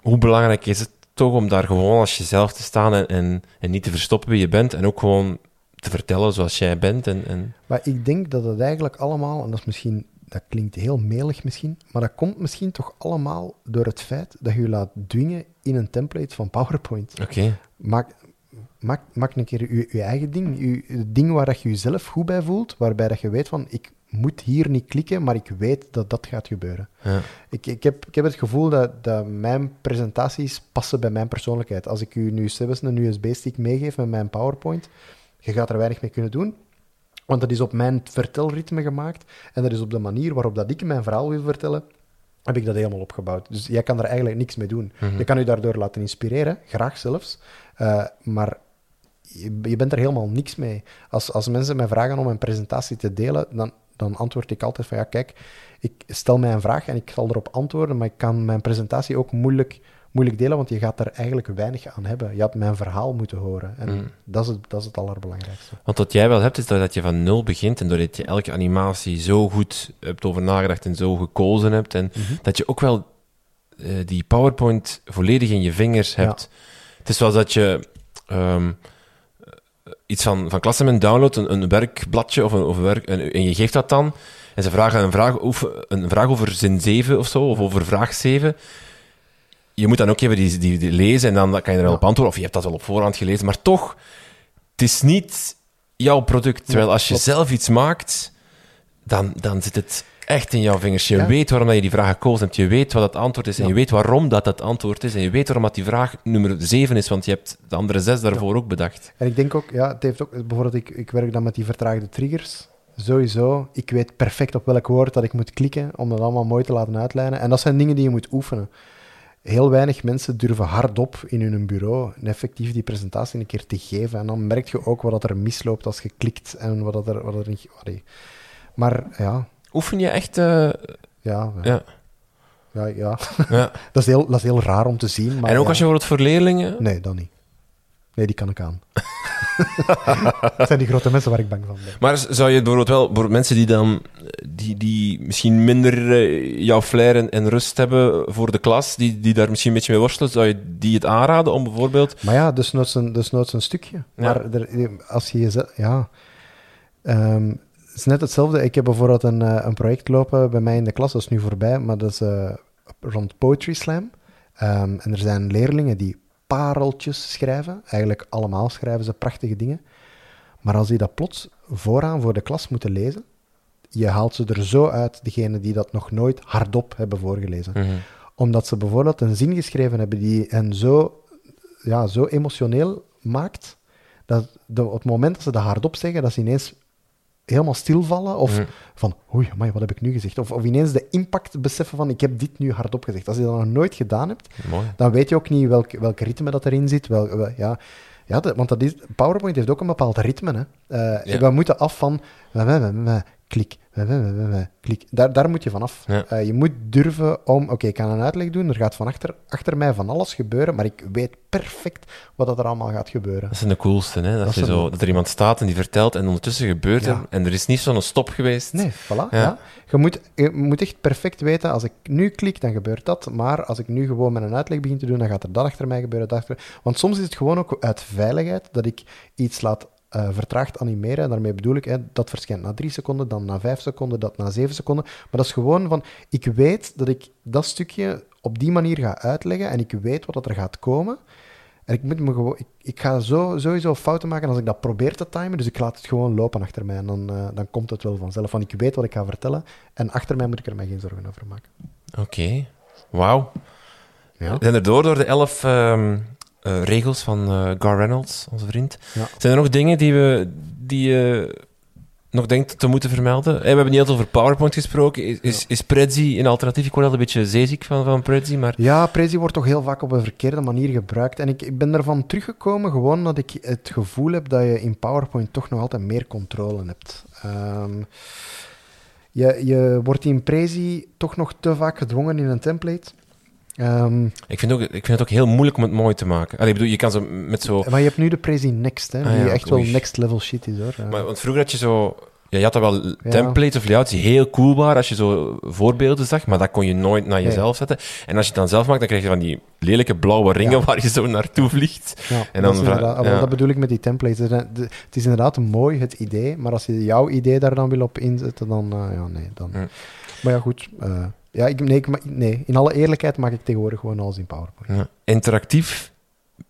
Hoe belangrijk is het toch om daar gewoon als jezelf te staan en, en, en niet te verstoppen wie je bent en ook gewoon te vertellen zoals jij bent? En, en... Maar ik denk dat het eigenlijk allemaal, en dat is misschien dat klinkt heel melig misschien, maar dat komt misschien toch allemaal door het feit dat je je laat dwingen in een template van PowerPoint. Oké. Maak, maak, maak een keer je, je eigen ding, je, het ding waar dat je jezelf goed bij voelt, waarbij dat je weet van, ik moet hier niet klikken, maar ik weet dat dat gaat gebeuren. Ja. Ik, ik, heb, ik heb het gevoel dat, dat mijn presentaties passen bij mijn persoonlijkheid. Als ik u nu zelfs een USB-stick meegeef met mijn PowerPoint, je gaat er weinig mee kunnen doen, want dat is op mijn vertelritme gemaakt en dat is op de manier waarop dat ik mijn verhaal wil vertellen, heb ik dat helemaal opgebouwd. Dus jij kan er eigenlijk niks mee doen. Mhm. Je kan je daardoor laten inspireren, graag zelfs, uh, maar je, je, bent er helemaal niks mee. Als, als mensen mij vragen om een presentatie te delen, dan, dan antwoord ik altijd van ja, kijk, ik stel mij een vraag en ik zal erop antwoorden, maar ik kan mijn presentatie ook moeilijk moeilijk delen, want je gaat er eigenlijk weinig aan hebben. Je had mijn verhaal moeten horen. En mm. dat, is het, dat is het allerbelangrijkste. Want wat jij wel hebt, is dat je van nul begint en doordat je elke animatie zo goed hebt over nagedacht en zo gekozen hebt. En mhm. dat je ook wel uh, die PowerPoint volledig in je vingers hebt. Het is zoals dat je um, iets van, van Klassemen downloadt, een, een werkbladje of een, of een werk, en, en je geeft dat dan. En ze vragen een vraag, over, een vraag over zin 7 of zo, of over vraag 7 je moet dan ook even die, die, die, lezen en dan kan je er wel op antwoorden. Of je hebt dat wel op voorhand gelezen. Maar toch, het is niet jouw product. Terwijl als je zelf iets maakt, dan, dan zit het echt in jouw vingers. Je weet waarom je die vraag gekozen hebt. Je weet wat het antwoord is. En je weet waarom dat het antwoord is. En je weet waarom dat die vraag nummer 7 is. Want je hebt de andere zes daarvoor ook bedacht. En ik denk ook, ja, het heeft ook... Bijvoorbeeld, ik, ik werk dan met die vertraagde triggers. Sowieso. Ik weet perfect op welk woord dat ik moet klikken om dat allemaal mooi te laten uitlijnen. En dat zijn dingen die je moet oefenen heel weinig mensen durven hardop in hun bureau effectief die presentatie een keer te geven. En dan merk je ook wat er misloopt als je klikt en wat er... Wat er niet, maar ja... Oefen je echt... Uh... Ja, ja. Ja, ja. ja. dat, is heel, dat is heel raar om te zien. Maar en ook als je het voor leerlingen... Nee, dat niet. Nee, die kan ik aan. dat zijn die grote mensen waar ik bang van ben. Maar zou je bijvoorbeeld wel, voor mensen die dan, die, die misschien minder uh, jouw flair en, rust hebben voor de klas, die, die daar misschien een beetje mee worstelen, zou je die het aanraden om bijvoorbeeld... Maar ja, dus nooit een, dus een stukje. Maar er, als je. Ja... Um, het is net hetzelfde. Ik heb bijvoorbeeld een, uh, een project lopen bij mij in de klas, dat is nu voorbij, maar dat is uh, rond Poetry Slam. Um, en er zijn leerlingen die pareltjes schrijven. Eigenlijk allemaal schrijven ze prachtige dingen. Maar als die dat plots vooraan voor de klas moeten lezen, je haalt ze er zo uit, degene die dat nog nooit hardop hebben voorgelezen. Mhm. Omdat ze bijvoorbeeld een zin geschreven hebben die hen zo, ja, zo emotioneel maakt, dat op het moment dat ze dat hardop zeggen, dat ze ineens helemaal stilvallen. Of mm. van, oei, amai, wat heb ik nu gezegd? Of, of ineens de impact beseffen van, ik heb dit nu hardop gezegd. Als je dat nog nooit gedaan hebt, dan weet je ook niet welk, welk ritme dat erin zit. Wel, ja, ja, want dat is, PowerPoint heeft ook een bepaald ritme. Hè. Uh, We moeten af van we, we, we, we, klik. Daar, daar moet je vanaf. Ja. Eh, je moet durven om, oké, ik kan een uitleg doen, er gaat van achter, achter mij van alles gebeuren, maar ik weet perfect wat dat er allemaal gaat gebeuren. Dat zijn de coolste, hè? Dat, Dat je zo, dat er iemand staat en die vertelt en ondertussen gebeurt Ja. er en er is niet zo'n stop geweest. Nee, voilà. Ja. Ja. Je, moet, je moet echt perfect weten, als ik nu klik, dan gebeurt dat. Maar als ik nu gewoon met een uitleg begin te doen, dan gaat er dat achter mij gebeuren. Dat achter... Want soms is het gewoon ook uit veiligheid dat ik iets laat eh, vertraagd animeren. En daarmee bedoel ik, hè, dat verschijnt na drie seconden, dan na vijf seconden, dat na zeven seconden. Maar dat is gewoon van, ik weet dat ik dat stukje op die manier ga uitleggen en ik weet wat dat er gaat komen. En ik, moet me gewoon, ik, ik ga zo, sowieso fouten maken als ik dat probeer te timen. Dus ik laat het gewoon lopen achter mij. En dan, eh, dan komt het wel vanzelf. Want ik weet wat ik ga vertellen. En achter mij moet ik er mij geen zorgen over maken. Oké, wauw. Ja. We zijn er door door de elf ehm, eh, regels van eh, Gar Reynolds, onze vriend. Ja. Zijn er nog dingen die we die je nog denkt te moeten vermelden? We hebben niet heel veel over PowerPoint gesproken. Is, is, is Prezi een alternatief? Ik word altijd een beetje zeeziek van, van Prezi, maar... Ja, Prezi wordt toch heel vaak op een verkeerde manier gebruikt. En ik, ik ben ervan teruggekomen gewoon omdat ik het gevoel heb dat je in PowerPoint toch nog altijd meer controle hebt. Ehm, je, je wordt in Prezi toch nog te vaak gedwongen in een template. Ehm, Ik vind, ook, ik vind het ook heel moeilijk om het mooi te maken. Allee, ik bedoel, je kan zo met zo... maar je hebt nu de Prezi Next, hè, Ah, die ja, echt wel next level shit is hoor. Maar, want vroeger had je zo... Ja, je had dat wel templates of layouts die heel cool waren als je zo voorbeelden zag, maar dat kon je nooit naar jezelf zetten. En als je het dan zelf maakt, dan krijg je van die lelijke blauwe ringen Ja. waar je zo naartoe vliegt. Ja, En dat, dan inderdaad- ah, dat bedoel ik met die templates. Het is- inderdaad mooi, het idee, maar als je jouw idee daar dan wil op inzetten, dan... eh, ja, nee, dan... Maar ja, goed. eh, ja, ik, nee, ik nee, in alle eerlijkheid maak ik tegenwoordig gewoon alles in PowerPoint. Ja. Interactief,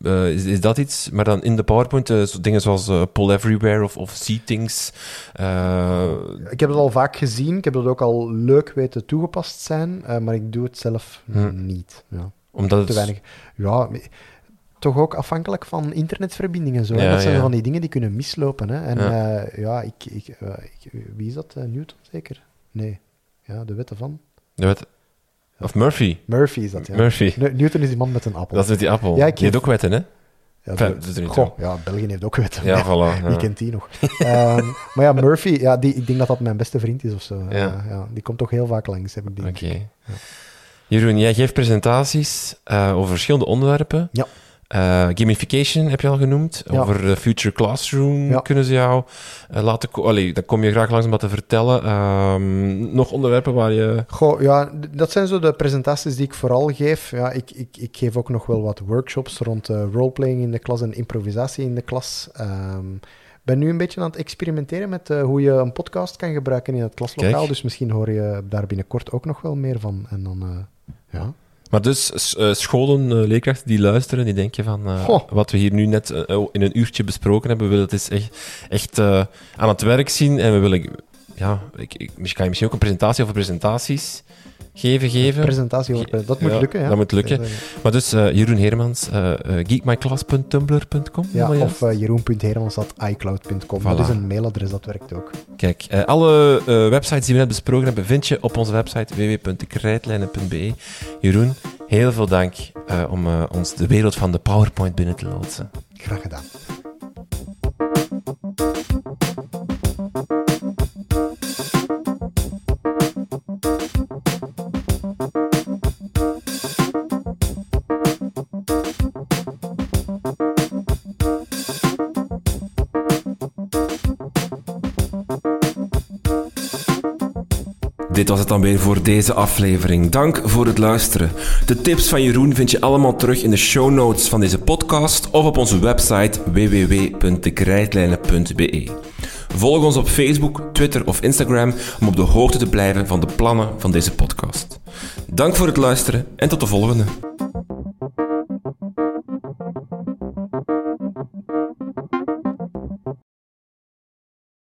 eh, is, is dat iets? Maar dan in de PowerPoint, zo dingen zoals eh, Pull Everywhere of, of See Things. Ik heb het al vaak gezien, ik heb het ook al leuk weten toegepast zijn, maar ik doe het zelf Hm. niet. Ja, omdat het... te weinig. Ja, toch ook afhankelijk van internetverbindingen. Zo. Ja, dat zijn ja. van die dingen die kunnen mislopen. Hè. En Ja. ja, ik, ik, ik- wie is dat? Newton zeker? Nee. Ja, de wetten van... wet- Of Murphy. Murphy is dat, ja. Murphy. Ne- Newton is die man met een appel. Dat is met die appel. Ja, ik die heeft ook wetten, hè? Ja, Enfin, de- Goh, ja, België heeft ook wetten. Ja, voilà. Wie ja. kent die nog? Ehm, maar ja, Murphy, ja, die, ik denk dat dat mijn beste vriend is of zo. Ja. Ja. ja, die komt toch heel vaak langs, heb ik die Oké. Jeroen, jij geeft presentaties eh, over verschillende onderwerpen. Ja. Eh, gamification heb je al genoemd. Ja. Over de Future Classroom Ja. kunnen ze jou eh, laten... ko- Allee, daar kom je graag langs om dat te vertellen. Ehm, nog onderwerpen waar je... Goh, ja, dat zijn zo de presentaties die ik vooral geef. Ja, ik, ik, ik geef ook nog wel wat workshops rond eh, roleplaying in de klas en improvisatie in de klas. Ik ben nu een beetje aan het experimenteren met eh, hoe je een podcast kan gebruiken in het klaslokaal. Kijk. Dus misschien hoor je daar binnenkort ook nog wel meer van. En dan, eh, ja. Maar dus eh, scholen, eh, leerkrachten die luisteren, die denken van... eh, wat we hier nu net eh, in een uurtje besproken hebben, we willen het eens echt, echt aan het werk zien. En we willen... Ja, ik, ik, misschien kan je misschien ook een presentatie over presentaties geven, geven. Presentatie Dat moet Ja, lukken, ja. dat moet lukken. Maar dus eh, Jeroen Hermans, eh eh, geekmyclass.tumblr.com. Ja, of uh, jeroen.hermans.icloud.com. Voilà. Dat is een mailadres, dat werkt ook. Kijk, alle websites die we net besproken hebben, vind je op onze website www.krijtlijnen.be. Jeroen, heel veel dank om ons de wereld van de PowerPoint binnen te loodsen. Graag gedaan. Dit was het dan weer voor deze aflevering. Dank voor het luisteren. De tips van Jeroen vind je allemaal terug in de show notes van deze podcast of op onze website www.dekrijtlijnen.be. Volg ons op Facebook, Twitter of Instagram om op de hoogte te blijven van de plannen van deze podcast. Dank voor het luisteren en tot de volgende.